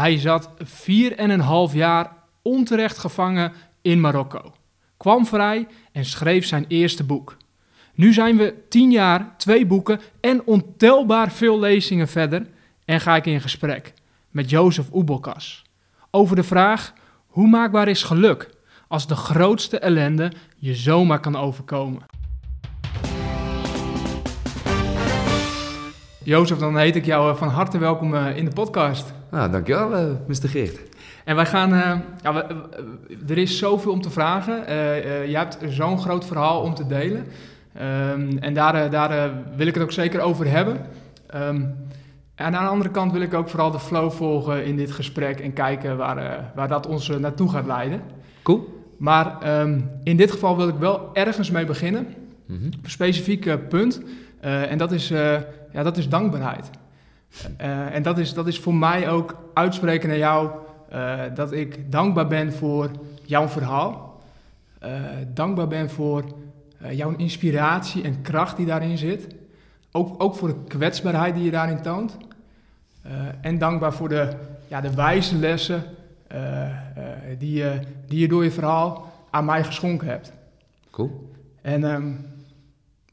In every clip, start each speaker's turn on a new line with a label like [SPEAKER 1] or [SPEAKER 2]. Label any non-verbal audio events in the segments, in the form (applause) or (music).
[SPEAKER 1] Hij zat vier en een half jaar onterecht gevangen in Marokko, kwam vrij en schreef zijn eerste boek. Nu zijn we tien jaar, twee boeken en ontelbaar veel lezingen verder en ga ik in gesprek met Jozef Oebelkas over de vraag hoe maakbaar is geluk als de grootste ellende je zomaar kan overkomen. Jozef, dan heet ik jou eh, van harte welkom eh, in de podcast.
[SPEAKER 2] Nou, dankjewel, uh, Mr. Geert.
[SPEAKER 1] En wij gaan, uh, ja, we, er is zoveel om te vragen. Uh, je hebt zo'n groot verhaal om te delen. Um, en daar, daar wil ik het ook zeker over hebben. Um, en aan de andere kant wil ik ook vooral de flow volgen in dit gesprek en kijken waar, waar dat ons naartoe gaat leiden.
[SPEAKER 2] Cool.
[SPEAKER 1] Maar um, in dit geval wil ik wel ergens mee beginnen. Mm -hmm. Een specifiek punt. En dat is ja, dat is dankbaarheid. Uh, en dat is, dat is voor mij ook uitspreken naar jou dat ik dankbaar ben voor jouw verhaal. Dankbaar ben voor jouw inspiratie en kracht die daarin zit. Ook, ook voor de kwetsbaarheid die je daarin toont. en dankbaar voor de, ja, de wijze lessen die, je, die je door je verhaal aan mij geschonken hebt.
[SPEAKER 2] Cool.
[SPEAKER 1] En um,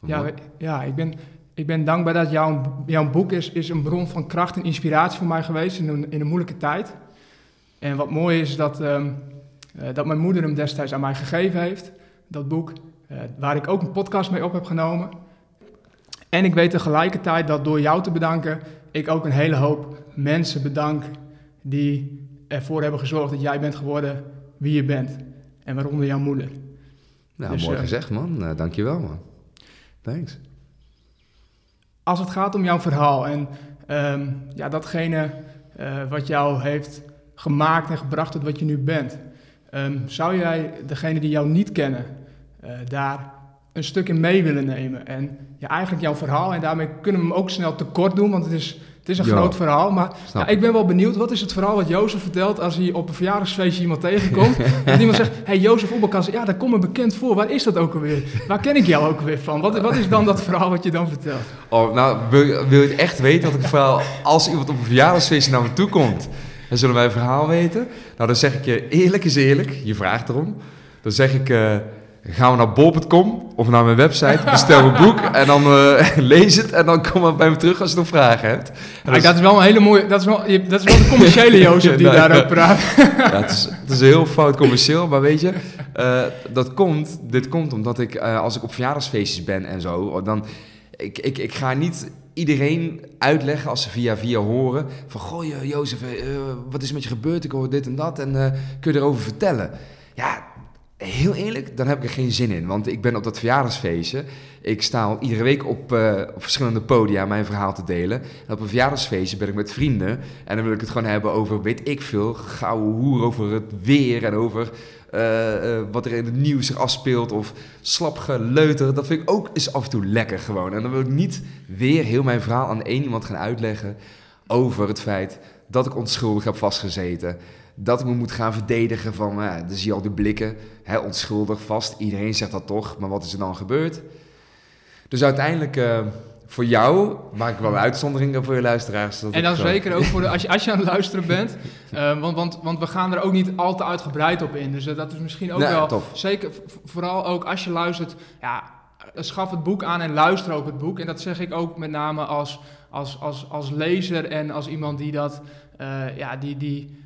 [SPEAKER 1] ja, ja, ik ben, ik ben dankbaar dat jouw, jouw boek is, is een bron van kracht en inspiratie voor mij geweest in een, in een moeilijke tijd. En wat mooi is dat, um, uh, dat mijn moeder hem destijds aan mij gegeven heeft, dat boek, uh, waar ik ook een podcast mee op heb genomen. En ik weet tegelijkertijd dat door jou te bedanken, ik ook een hele hoop mensen bedank die ervoor hebben gezorgd dat jij bent geworden wie je bent. En waaronder jouw moeder.
[SPEAKER 2] Nou, dus, mooi uh, gezegd man. Uh, dankjewel man. Thanks
[SPEAKER 1] als het gaat om jouw verhaal en um, ja, datgene uh, wat jou heeft gemaakt en gebracht tot wat je nu bent, um, zou jij degene die jou niet kennen uh, daar een stuk in mee willen nemen? En ja, eigenlijk jouw verhaal, en daarmee kunnen we hem ook snel tekort doen, want het is het is een groot verhaal, maar ja, ik ben wel benieuwd. Wat is het verhaal wat Jozef vertelt als hij op een verjaardagsfeestje iemand tegenkomt? (laughs) en iemand zegt, hey Jozef Oebelkas, ja, dat komt me bekend voor. Waar is dat ook alweer? Waar ken ik jou ook weer van? Wat, wat is dan dat verhaal wat je dan vertelt?
[SPEAKER 2] Oh, nou, wil, wil je echt weten wat ik het verhaal... Als iemand op een verjaardagsfeestje naar me toe komt, dan zullen wij een verhaal weten. Nou, dan zeg ik je, eerlijk is eerlijk, je vraagt erom. Dan zeg ik... Uh, gaan we naar bol.com of naar mijn website, bestel een boek en dan uh, (laughs) lees het en dan kom maar bij me terug als je nog vragen hebt.
[SPEAKER 1] Dus... dat is wel een hele mooie, dat is wel, dat is wel de commerciële (laughs) Jozef die daarover praat. (laughs)
[SPEAKER 2] ja, het, is, het is heel fout commercieel, maar weet je, uh, dat komt, dit komt omdat ik, uh, als ik op verjaardagsfeestjes ben en zo, dan, ik, ik, ik ga niet iedereen uitleggen als ze via via horen van, goh Jozef, wat is met je gebeurd, ik hoor dit en dat en kun je erover vertellen? Ja, Heel eerlijk, dan heb ik er geen zin in. Want ik ben op dat verjaardagsfeestje. Ik sta al iedere week op, uh, op verschillende podia mijn verhaal te delen. En op een verjaardagsfeestje ben ik met vrienden. En dan wil ik het gewoon hebben over, weet ik veel, gouden hoer over het weer. En over uh, uh, wat er in het nieuws zich afspeelt. Of slap geleuter. Dat vind ik ook is af en toe lekker gewoon. En dan wil ik niet weer heel mijn verhaal aan één iemand gaan uitleggen. Over het feit dat ik onschuldig heb vastgezeten dat ik me moet gaan verdedigen van, uh, dan zie je al die blikken, hè, onschuldig, vast, iedereen zegt dat toch, maar wat is er dan gebeurd? Dus uiteindelijk, uh, voor jou maak ik wel een uitzondering voor je luisteraars.
[SPEAKER 1] en dan zeker ook voor de, (laughs) als, je, als je aan het luisteren bent, uh, want, want, want we gaan er ook niet al te uitgebreid op in, dus dat is misschien ook
[SPEAKER 2] nee,
[SPEAKER 1] wel,
[SPEAKER 2] tof.
[SPEAKER 1] zeker, vooral ook als je luistert, ja, schaf het boek aan en luister ook het boek. En dat zeg ik ook met name als, als, als, als lezer en als iemand die dat, ja, die... die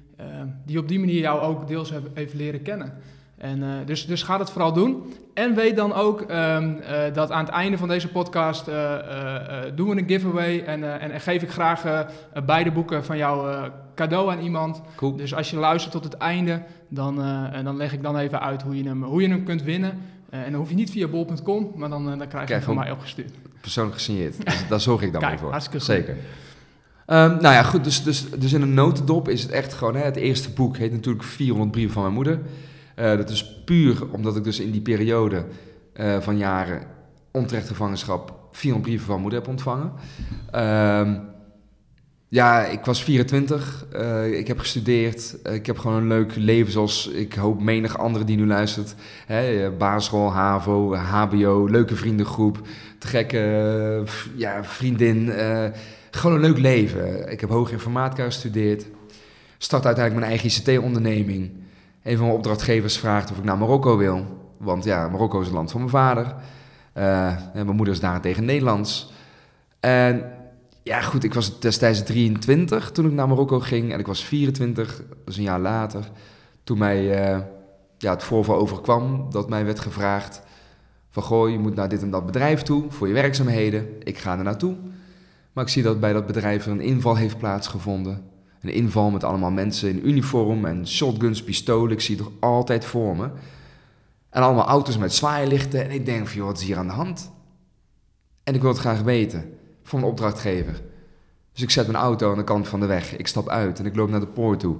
[SPEAKER 1] die op die manier jou ook deels even leren kennen. En, uh, dus, dus ga dat vooral doen. En weet dan ook um, uh, dat aan het einde van deze podcast doen we een giveaway. En, en, en, geef ik graag beide boeken van jou cadeau aan iemand.
[SPEAKER 2] Cool.
[SPEAKER 1] Dus als je luistert tot het einde, dan, dan leg ik dan even uit hoe je hem, hoe je hem kunt winnen. en dan hoef je niet via bol.com, maar dan, dan krijg je hem van mij opgestuurd.
[SPEAKER 2] Persoonlijk gesigneerd. Dus daar zorg ik dan
[SPEAKER 1] Kijk,
[SPEAKER 2] voor.
[SPEAKER 1] Hartstikke
[SPEAKER 2] goed. Um, nou ja, goed, dus, dus, dus in een notendop is het echt gewoon... Hè, het eerste boek heet natuurlijk 400 brieven van mijn moeder. Uh, dat is puur omdat ik dus in die periode uh, van jaren onterecht gevangenschap... 400 brieven van moeder heb ontvangen. Um, ja, ik was 24, uh, ik heb gestudeerd, ik heb gewoon een leuk leven zoals ik hoop menig andere die nu luistert. Hè, basisschool, HAVO, HBO, leuke vriendengroep, te gekke ja, vriendin... gewoon een leuk leven. Ik heb hoge informatica gestudeerd. Start uiteindelijk mijn eigen ICT-onderneming. Een van mijn opdrachtgevers vraagt of ik naar Marokko wil. Want ja, Marokko is het land van mijn vader. Uh, en mijn moeder is daarentegen Nederlands. En ja, goed, ik was destijds 23 toen ik naar Marokko ging. En ik was 24, dus een jaar later. Toen mij uh, ja, het voorval overkwam dat mij werd gevraagd... van goh, je moet naar dit en dat bedrijf toe voor je werkzaamheden. Ik ga er naartoe. Maar ik zie dat bij dat bedrijf er een inval heeft plaatsgevonden. Een inval met allemaal mensen in uniform en shotguns, pistolen. Ik zie het toch altijd voor me. En allemaal auto's met zwaailichten. En ik denk van, joh, wat is hier aan de hand? En ik wil het graag weten van een opdrachtgever. Dus ik zet mijn auto aan de kant van de weg. Ik stap uit en ik loop naar de poort toe.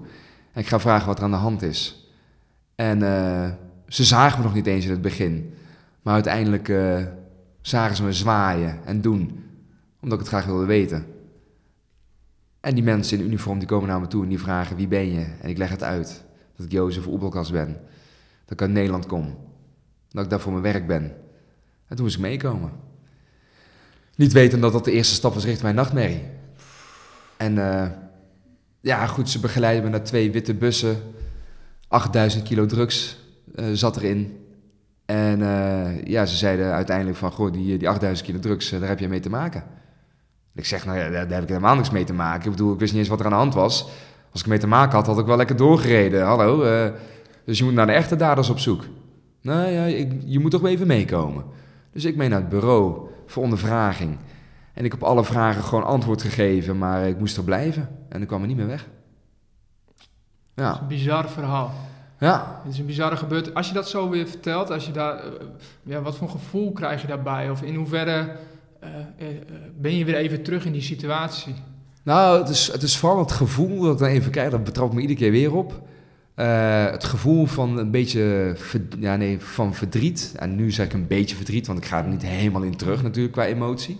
[SPEAKER 2] En ik ga vragen wat er aan de hand is. En uh, ze zagen me nog niet eens in het begin. Maar uiteindelijk uh, zagen ze me zwaaien en doen. Omdat ik het graag wilde weten. En die mensen in uniform die komen naar me toe en die vragen wie ben je? En ik leg het uit. Dat ik Jozef Oebelkas ben. Dat ik uit Nederland kom. Dat ik daar voor mijn werk ben. En toen moest ik meekomen. Niet weten dat dat de eerste stap was richting mijn nachtmerrie. En uh, ja, goed, ze begeleiden me naar twee witte bussen. 8000 kilo drugs uh, zat erin. En uh, ja, ze zeiden uiteindelijk van, goh, die, die 8000 kilo drugs, daar heb je mee te maken. Ik zeg, nou ja, daar, heb ik helemaal niks mee te maken. Ik bedoel, ik wist niet eens wat er aan de hand was. Als ik mee te maken had, had ik wel lekker doorgereden. Hallo, uh, dus je moet naar de echte daders op zoek. Nou ja, ik, je moet toch even meekomen. Dus ik mee naar het bureau voor ondervraging. En ik heb alle vragen gewoon antwoord gegeven, maar ik moest er blijven. En ik kwam er niet meer weg.
[SPEAKER 1] Ja. Dat is een bizar verhaal.
[SPEAKER 2] Ja.
[SPEAKER 1] Het is een bizarre gebeurtenis. Als je dat zo weer vertelt, als je daar, eh, ja, wat voor gevoel krijg je daarbij? Of in hoeverre uh, ben je weer even terug in die situatie?
[SPEAKER 2] Nou, het is, het is vooral het gevoel dat ik even krijg, dat betrapt me iedere keer weer op. Uh, het gevoel van een beetje ja, nee, van verdriet. En nu zeg ik een beetje verdriet, want ik ga er niet helemaal in terug natuurlijk qua emotie.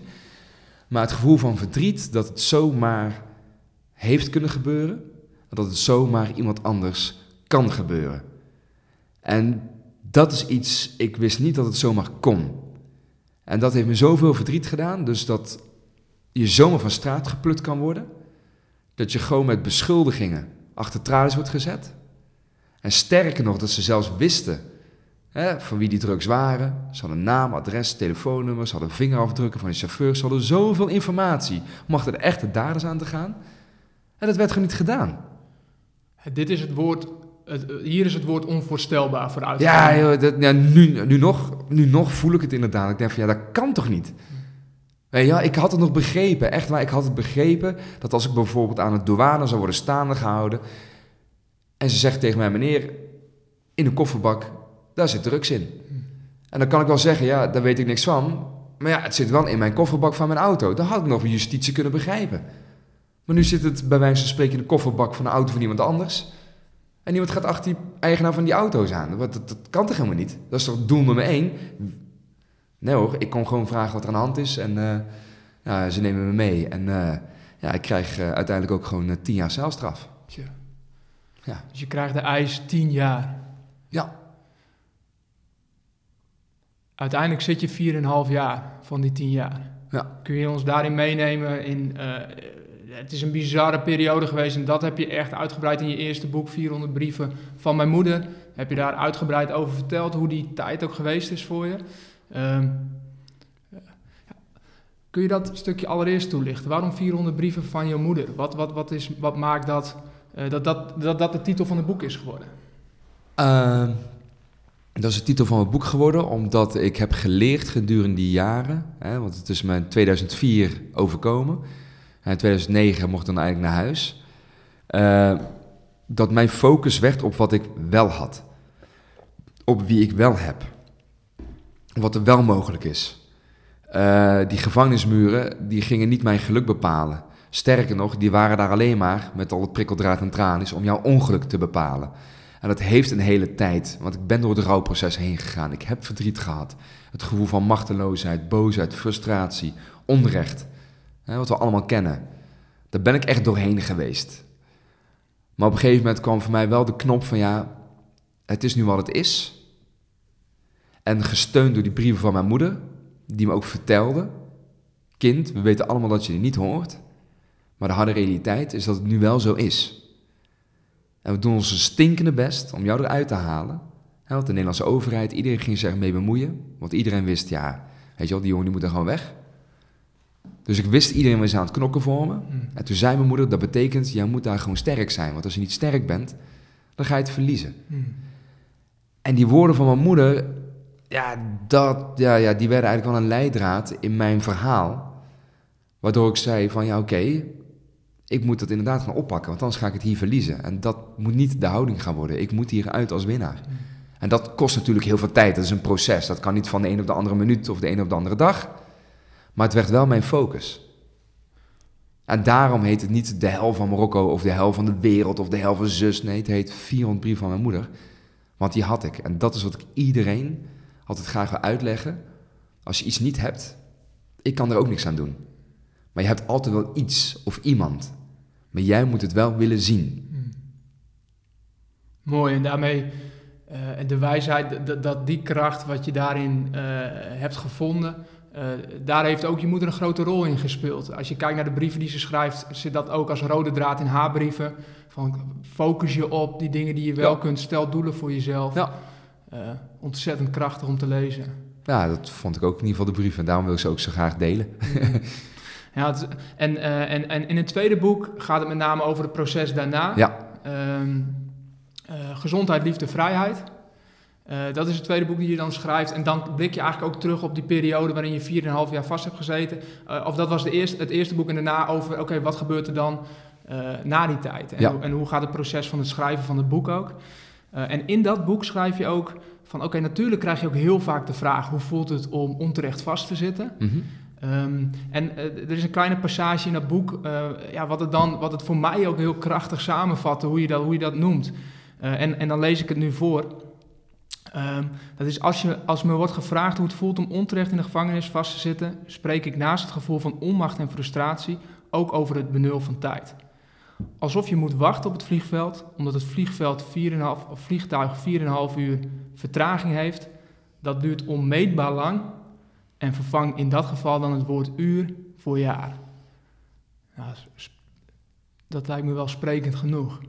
[SPEAKER 2] Maar het gevoel van verdriet dat het zomaar heeft kunnen gebeuren. Dat het zomaar iemand anders kan gebeuren. En dat is iets, ik wist niet dat het zomaar kon. En dat heeft me zoveel verdriet gedaan, dus dat je zomaar van straat geplukt kan worden. Dat je gewoon met beschuldigingen achter tralies wordt gezet. En sterker nog, dat ze zelfs wisten hè, van wie die drugs waren. Ze hadden naam, adres, telefoonnummer, ze hadden vingerafdrukken van de chauffeur. Ze hadden zoveel informatie om achter de echte daders aan te gaan. En dat werd gewoon niet gedaan.
[SPEAKER 1] Dit is het woord het, hier is het woord onvoorstelbaar voor uit.
[SPEAKER 2] Ja, joh, dat, ja nu, nu, nog, nu nog voel ik het inderdaad. Ik denk van ja, dat kan toch niet? Ja, ik had het nog begrepen, echt waar. Ik had het begrepen dat als ik bijvoorbeeld aan het douane zou worden staande gehouden. en ze zegt tegen mij, meneer, in een kofferbak, daar zit drugs in. En dan kan ik wel zeggen, ja, daar weet ik niks van. Maar ja, het zit wel in mijn kofferbak van mijn auto. Dat had ik nog justitie kunnen begrijpen. Maar nu zit het bij wijze van spreken in de kofferbak van de auto van iemand anders. En iemand gaat achter die eigenaar van die auto's aan. Dat, dat, kan toch helemaal niet? Dat is toch doel nummer één? Nee hoor, ik kon gewoon vragen wat er aan de hand is. En uh, ja, ze nemen me mee. En uh, ja, ik krijg uh, uiteindelijk ook gewoon tien jaar celstraf.
[SPEAKER 1] Tja. Ja. Dus je krijgt de eis tien jaar.
[SPEAKER 2] Ja.
[SPEAKER 1] Uiteindelijk zit je 4,5 jaar van die tien jaar.
[SPEAKER 2] Ja.
[SPEAKER 1] Kun je ons daarin meenemen in het is een bizarre periode geweest en dat heb je echt uitgebreid in je eerste boek, 400 brieven van mijn moeder. Heb je daar uitgebreid over verteld hoe die tijd ook geweest is voor je. Um, kun je dat stukje allereerst toelichten? Waarom 400 brieven van je moeder? Wat, wat, wat, is, wat maakt dat, uh, dat, dat, dat dat de titel van het boek is geworden?
[SPEAKER 2] Uh, dat is de titel van het boek geworden omdat ik heb geleerd gedurende die jaren, hè, want het is me in 2004 overkomen in 2009 mocht ik dan eigenlijk naar huis. Uh, dat mijn focus werd op wat ik wel had. Op wie ik wel heb. Wat er wel mogelijk is. Uh, die gevangenismuren, die gingen niet mijn geluk bepalen. Sterker nog, die waren daar alleen maar, met al het prikkeldraad en tralies, om jouw ongeluk te bepalen. En dat heeft een hele tijd, want ik ben door het rouwproces heen gegaan. Ik heb verdriet gehad. Het gevoel van machteloosheid, boosheid, frustratie, onrecht wat we allemaal kennen. Daar ben ik echt doorheen geweest. Maar op een gegeven moment kwam voor mij wel de knop van ja, het is nu wat het is. En gesteund door die brieven van mijn moeder, die me ook vertelde: Kind, we weten allemaal dat je het niet hoort. Maar de harde realiteit is dat het nu wel zo is. En we doen onze stinkende best om jou eruit te halen. Want de Nederlandse overheid, iedereen ging zich ermee bemoeien. Want iedereen wist, ja, weet je wel, die jongen die moet er gewoon weg. Dus ik wist, iedereen was aan het knokken voor me.
[SPEAKER 1] Hmm.
[SPEAKER 2] En toen zei mijn moeder, dat betekent, jij moet daar gewoon sterk zijn. Want als je niet sterk bent, dan ga je het verliezen.
[SPEAKER 1] Hmm.
[SPEAKER 2] En die woorden van mijn moeder, ja, dat, ja, ja, die werden eigenlijk wel een leidraad in mijn verhaal. Waardoor ik zei van, ja, oké, ik moet dat inderdaad gaan oppakken, want anders ga ik het hier verliezen. En dat moet niet de houding gaan worden. Ik moet hieruit als winnaar. En dat kost natuurlijk heel veel tijd. Dat is een proces. Dat kan niet van de een op de andere minuut of de een op de andere dag. Maar het werd wel mijn focus. En daarom heet het niet de hel van Marokko of de hel van de wereld of de hel van zus. Nee, het heet 400 brief van mijn moeder. Want die had ik. En dat is wat ik iedereen altijd graag wil uitleggen. Als je iets niet hebt, ik kan er ook niks aan doen. Maar je hebt altijd wel iets of iemand. Maar jij moet het wel willen zien.
[SPEAKER 1] Mooi, en daarmee eh, de wijsheid, dat die kracht wat je daarin eh, hebt gevonden, eh, daar heeft ook je moeder een grote rol in gespeeld. Als je kijkt naar de brieven die ze schrijft, zit dat ook als rode draad in haar brieven. Van focus je op die dingen die je wel
[SPEAKER 2] Ja.
[SPEAKER 1] kunt, stel doelen voor jezelf.
[SPEAKER 2] Ja.
[SPEAKER 1] Eh, ontzettend krachtig om te lezen.
[SPEAKER 2] Ja, dat vond ik ook in ieder geval de brief. En daarom wil ik ze ook zo graag delen. (laughs)
[SPEAKER 1] Ja, het- en, eh, en, en in het tweede boek gaat het met name over het proces daarna.
[SPEAKER 2] Ja,
[SPEAKER 1] Ehm, eh, gezondheid, liefde, vrijheid. Eh, dat is het tweede boek die je dan schrijft. En dan blik je eigenlijk ook terug op die periode waarin je 4,5 jaar vast hebt gezeten. Eh, of dat was de eerste, het eerste boek en daarna over, oké, wat gebeurt er dan eh, na die tijd? En,
[SPEAKER 2] Ja.
[SPEAKER 1] en hoe gaat het proces van het schrijven van het boek ook? En in dat boek schrijf je ook van, oké, natuurlijk krijg je ook heel vaak de vraag, hoe voelt het om onterecht vast te zitten?
[SPEAKER 2] mhm.
[SPEAKER 1] Ehm, en er is een kleine passage in dat boek, ja, wat, het dan, wat het voor mij ook heel krachtig samenvatte, hoe je dat, hoe je dat noemt. En, en dan lees ik het nu voor. Ehm, dat is als, je, als me wordt gevraagd hoe het voelt om onterecht in de gevangenis vast te zitten, spreek ik naast het gevoel van onmacht en frustratie ook over het benul van tijd. Alsof je moet wachten op het vliegveld, omdat het vliegveld 4,5, of vliegtuig 4,5 uur vertraging heeft. Dat duurt onmeetbaar lang en vervang in dat geval dan het woord uur voor jaar. Nou, dat lijkt me wel sprekend genoeg.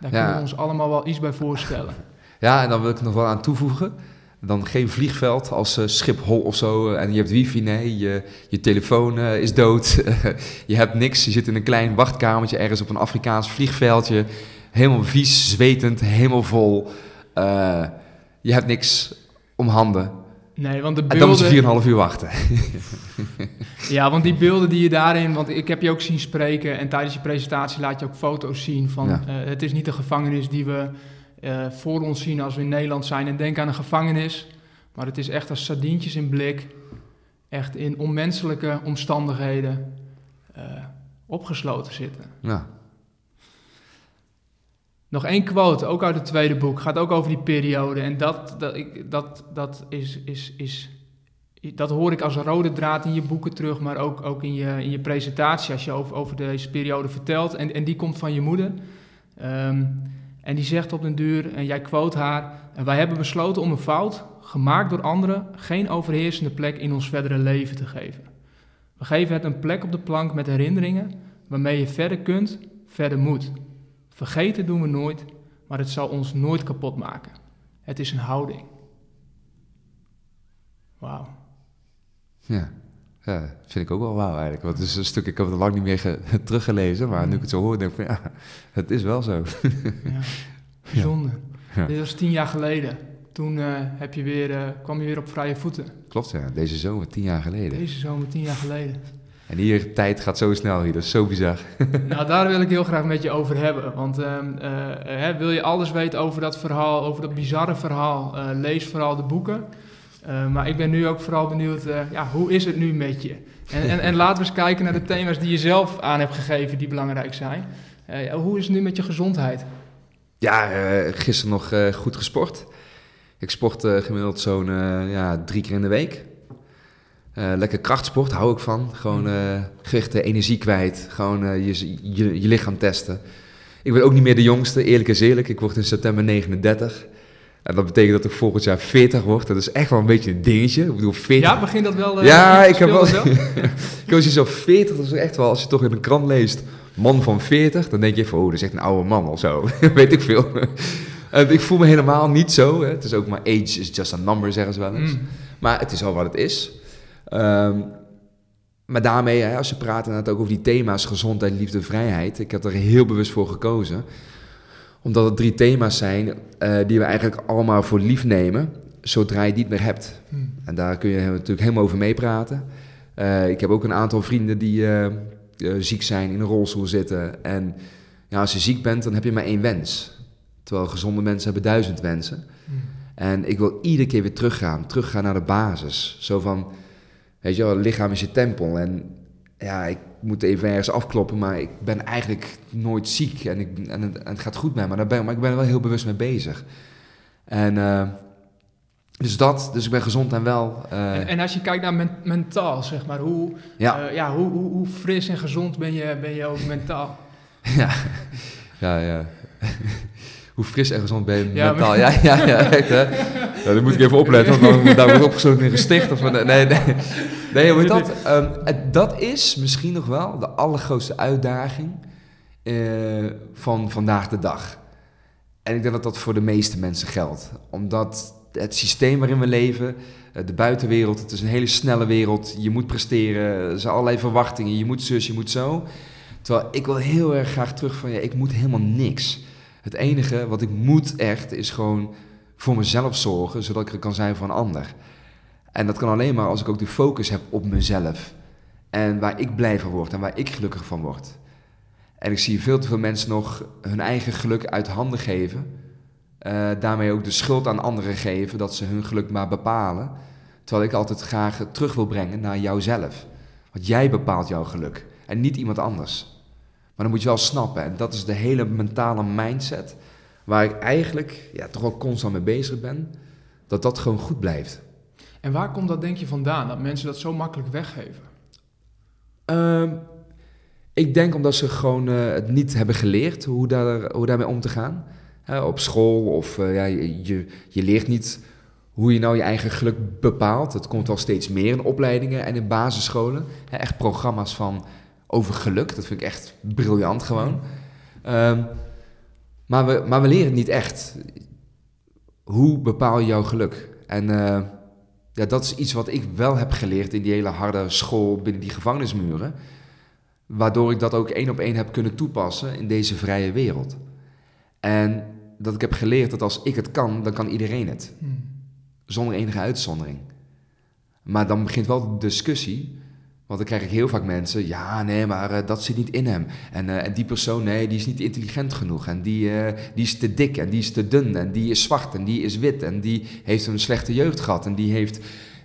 [SPEAKER 1] Daar
[SPEAKER 2] Ja.
[SPEAKER 1] kunnen we ons allemaal wel iets bij voorstellen.
[SPEAKER 2] Ja, en dan wil ik er nog wel aan toevoegen. Dan geen vliegveld als eh, Schiphol of zo. eh, en je hebt wifi, nee. Je, je telefoon eh, is dood. (laughs) je hebt niks. Je zit in een klein wachtkamertje ergens op een Afrikaans vliegveldje. Helemaal vies, zwetend, helemaal vol. Je hebt niks om handen.
[SPEAKER 1] Nee, want de
[SPEAKER 2] En dan moet je
[SPEAKER 1] beelden...
[SPEAKER 2] 4,5 uur wachten. (laughs)
[SPEAKER 1] Ja, want die beelden die je daarin... Want ik heb je ook zien spreken en tijdens je presentatie laat je ook foto's zien van...
[SPEAKER 2] Ja.
[SPEAKER 1] het is niet de gevangenis die we eh, voor ons zien als we in Nederland zijn en denken aan een gevangenis. Maar het is echt als sardientjes in blik. Echt in onmenselijke omstandigheden eh, opgesloten zitten.
[SPEAKER 2] Ja.
[SPEAKER 1] Nog één quote, ook uit het tweede boek, gaat ook over die periode. En dat, dat, ik, dat, dat, is, is, is, dat hoor ik als een rode draad in je boeken terug, maar ook, ook in, je, in je presentatie als je over, over deze periode vertelt. En, en die komt van je moeder. Ehm, en die zegt op den duur, en jij quote haar, "En wij hebben besloten om een fout, gemaakt door anderen, geen overheersende plek in ons verdere leven te geven. We geven het een plek op de plank met herinneringen waarmee je verder kunt, verder moet. Vergeten doen we nooit, maar het zal ons nooit kapot maken. Het is een houding. Wauw.
[SPEAKER 2] Ja. Ja, vind ik ook wel wauw eigenlijk. Want het is een stuk, ik heb het lang niet meer ge- (laughs) teruggelezen, maar nu ik het zo hoor, denk ik van ja, het is wel zo. (laughs)
[SPEAKER 1] Ja. Bijzonder.
[SPEAKER 2] Ja.
[SPEAKER 1] Dit was tien jaar geleden. Toen eh, heb je weer, eh, kwam je weer op vrije voeten.
[SPEAKER 2] Klopt, ja. Deze zomer, tien jaar geleden.
[SPEAKER 1] Deze zomer, tien jaar geleden.
[SPEAKER 2] En hier, tijd gaat zo snel hier, dat is zo bizar. (laughs)
[SPEAKER 1] nou, daar wil ik heel graag met je over hebben. Want ehm, eh, hè, wil je alles weten over dat verhaal, over dat bizarre verhaal, lees vooral de boeken. Eh, maar ik ben nu ook vooral benieuwd, eh, ja, hoe is het nu met je? En, en, en laten we eens kijken naar de thema's die je zelf aan hebt gegeven, die belangrijk zijn. Eh, hoe is het nu met je gezondheid?
[SPEAKER 2] Ja, gisteren nog goed gesport. Ik sport gemiddeld zo'n ja, drie keer in de week. Eh, lekker krachtsport, hou ik van. Gewoon eh gewichten, energie kwijt. Gewoon je, je, je lichaam testen. Ik ben ook niet meer de jongste, eerlijk is eerlijk. Ik word in september 39. En dat betekent dat ik volgend jaar 40 word. Dat is echt wel een beetje een dingetje. Ik bedoel, 40.
[SPEAKER 1] Ja, begint dat wel? eh,
[SPEAKER 2] Ja, ik heb wel. (laughs) ik was zo 40, dat is echt wel, als je toch in een krant leest, man van 40, dan denk je van, oh, dat is echt een oude man of zo. (laughs) Weet ik veel. En ik voel me helemaal niet zo. Hè. Het is ook maar age is just a number, zeggen ze wel eens.
[SPEAKER 1] Mm.
[SPEAKER 2] Maar het is al wat het is. Ehm, maar daarmee, hè, als je praat inderdaad ook over die thema's gezondheid, liefde, vrijheid. Ik heb er heel bewust voor gekozen. Omdat het drie thema's zijn eh, die we eigenlijk allemaal voor lief nemen. Zodra je het niet meer hebt.
[SPEAKER 1] Mm.
[SPEAKER 2] En daar kun je natuurlijk helemaal over meepraten. Eh, ik heb ook een aantal vrienden die eh, ziek zijn, in een rolstoel zitten. En ja, als je ziek bent, dan heb je maar één wens. Terwijl gezonde mensen hebben duizend wensen.
[SPEAKER 1] Mm.
[SPEAKER 2] En ik wil iedere keer weer teruggaan. Teruggaan naar de basis. Zo van, weet je wel, het lichaam is je tempel. En ja, ik moet even ergens afkloppen, maar ik ben eigenlijk nooit ziek. En, ik, en, het, en het gaat goed met me, maar, daar ben, maar ik ben er wel heel bewust mee bezig. En eh, dus dat, dus ik ben gezond en wel. eh,
[SPEAKER 1] En, en als je kijkt naar men- mentaal, zeg maar, hoe,
[SPEAKER 2] ja.
[SPEAKER 1] eh, ja, hoe, hoe, hoe fris en gezond ben je, ben je ook mentaal? (laughs)
[SPEAKER 2] Ja, ja, ja. (laughs) Hoe fris en gezond ben je
[SPEAKER 1] Ja,
[SPEAKER 2] mentaal? Ja, ja, ja, echt hè. Ja, dan moet ik even opletten, want dan daar wordt opgesloten in een gesticht. Of, nee, nee, nee. Hoe dat? Ehm, dat is misschien nog wel de allergrootste uitdaging eh, van vandaag de dag. En ik denk dat dat voor de meeste mensen geldt. Omdat het systeem waarin we leven, eh, de buitenwereld, het is een hele snelle wereld. Je moet presteren, er zijn allerlei verwachtingen. Je moet zus, je moet zo. Terwijl ik wil heel erg graag terug van, ja, ik moet helemaal niks. Het enige wat ik moet echt, is gewoon voor mezelf zorgen, zodat ik er kan zijn voor een ander. En dat kan alleen maar als ik ook de focus heb op mezelf. En waar ik blij van word en waar ik gelukkig van word. En ik zie veel te veel mensen nog hun eigen geluk uit handen geven. Eh, daarmee ook de schuld aan anderen geven dat ze hun geluk maar bepalen. Terwijl ik altijd graag terug wil brengen naar jouzelf. Want jij bepaalt jouw geluk en niet iemand anders. Maar dan moet je wel snappen, en dat is de hele mentale mindset, waar ik eigenlijk ja, toch wel constant mee bezig ben, dat dat gewoon goed blijft.
[SPEAKER 1] En waar komt dat denk je vandaan, dat mensen dat zo makkelijk weggeven?
[SPEAKER 2] Ehm, ik denk omdat ze gewoon eh, het niet hebben geleerd hoe, daar, hoe daarmee om te gaan. Op school of eh, ja, je, je, leert niet hoe je nou je eigen geluk bepaalt. Het komt wel steeds meer in opleidingen en in basisscholen. Echt programma's van over geluk. Dat vind ik echt briljant gewoon. Ehm, maar, we, maar we leren het niet echt. Hoe bepaal je jouw geluk? En eh, ja, dat is iets wat ik wel heb geleerd in die hele harde school binnen die gevangenismuren. Waardoor ik dat ook één op één heb kunnen toepassen in deze vrije wereld. En dat ik heb geleerd dat als ik het kan, dan kan iedereen het.
[SPEAKER 1] Hmm.
[SPEAKER 2] Zonder enige uitzondering. Maar dan begint wel de discussie. Want dan krijg ik heel vaak mensen, ja, nee, maar eh, dat zit niet in hem. En, eh, en die persoon, nee, die is niet intelligent genoeg. En die, eh, die is te dik en die is te dun en die is zwart en die is wit. En die heeft een slechte jeugd gehad en die heeft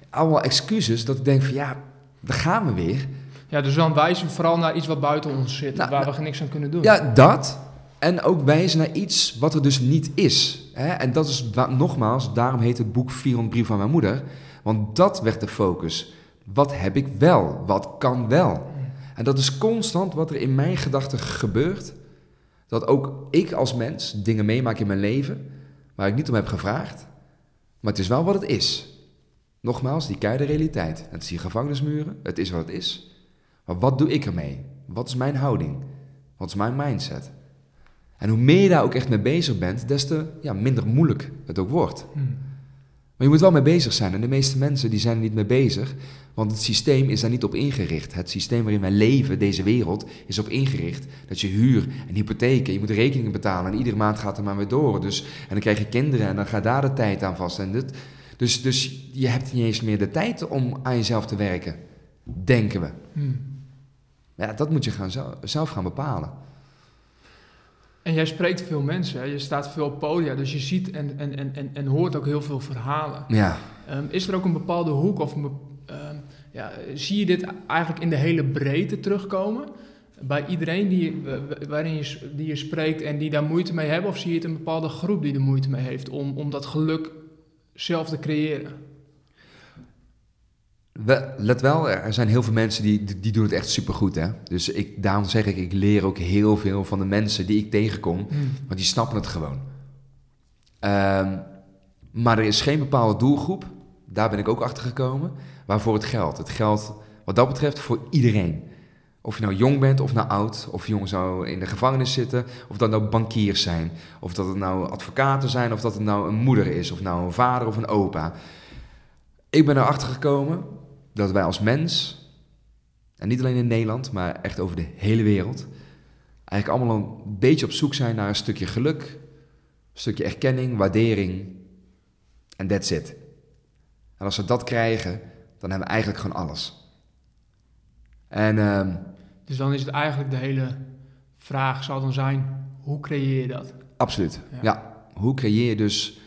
[SPEAKER 2] allemaal excuses. Dat ik denk van, ja, daar gaan we weer.
[SPEAKER 1] Ja, dus dan wijzen we vooral naar iets wat buiten ons zit,
[SPEAKER 2] Nou,
[SPEAKER 1] waar
[SPEAKER 2] nou,
[SPEAKER 1] we niks aan kunnen doen.
[SPEAKER 2] Ja, dat. En ook wijzen naar iets wat er dus niet is. Hè? En dat is, nogmaals, daarom heet het boek 400 brief van mijn moeder. Want dat werd de focus. Wat heb ik wel? Wat kan wel? En dat is constant wat er in mijn gedachten gebeurt. Dat ook ik als mens dingen meemaak in mijn leven waar ik niet om heb gevraagd. Maar het is wel wat het is. Nogmaals, die keiharde realiteit. Het is die gevangenismuren, het is wat het is. Maar wat doe ik ermee? Wat is mijn houding? Wat is mijn mindset? En hoe meer je daar ook echt mee bezig bent, des te ja, minder moeilijk het ook wordt.
[SPEAKER 1] Hmm.
[SPEAKER 2] Maar je moet wel mee bezig zijn. En de meeste mensen die zijn er niet mee bezig. Want het systeem is daar niet op ingericht. Het systeem waarin wij leven, deze wereld, is op ingericht dat je huur en hypotheken, je moet rekeningen betalen en iedere maand gaat er maar weer door. Dus, en dan krijg je kinderen en dan gaat daar de tijd aan vast. En dit, dus, dus je hebt niet eens meer de tijd om aan jezelf te werken, denken we.
[SPEAKER 1] Hmm.
[SPEAKER 2] Ja, dat moet je gaan zelf, zelf gaan bepalen.
[SPEAKER 1] En jij spreekt veel mensen, hè? je staat veel op podia, dus je ziet en, en, en, en, en hoort ook heel veel verhalen.
[SPEAKER 2] Ja,
[SPEAKER 1] Ehm, is er ook een bepaalde hoek of ehm, ja, zie je dit eigenlijk in de hele breedte terugkomen? Bij iedereen die, wa- waarin je, die je spreekt en die daar moeite mee hebben? Of zie je het een bepaalde groep die er moeite mee heeft om, om dat geluk zelf te creëren?
[SPEAKER 2] We- let wel, er zijn heel veel mensen die, die doen het echt supergoed. Hè? Dus ik, daarom zeg ik, ik leer ook heel veel van de mensen die ik tegenkom. Want die snappen het gewoon. Ehm, maar er is geen bepaalde doelgroep, daar ben ik ook achter gekomen, waarvoor het geldt. Het geldt wat dat betreft voor iedereen. Of je nou jong bent of nou oud, of jong zou in de gevangenis zitten, of dat nou bankiers zijn, of dat het nou advocaten zijn, of dat het nou een moeder is, of nou een vader of een opa. Ik ben erachter gekomen dat wij als mens, en niet alleen in Nederland, maar echt over de hele wereld, eigenlijk allemaal een beetje op zoek zijn naar een stukje geluk, een stukje erkenning, waardering en that's it. En als we dat krijgen, dan hebben we eigenlijk gewoon alles. En, uh,
[SPEAKER 1] dus dan is het eigenlijk de hele vraag zal dan zijn, hoe creëer je dat?
[SPEAKER 2] Absoluut, ja. ja. Hoe creëer je dus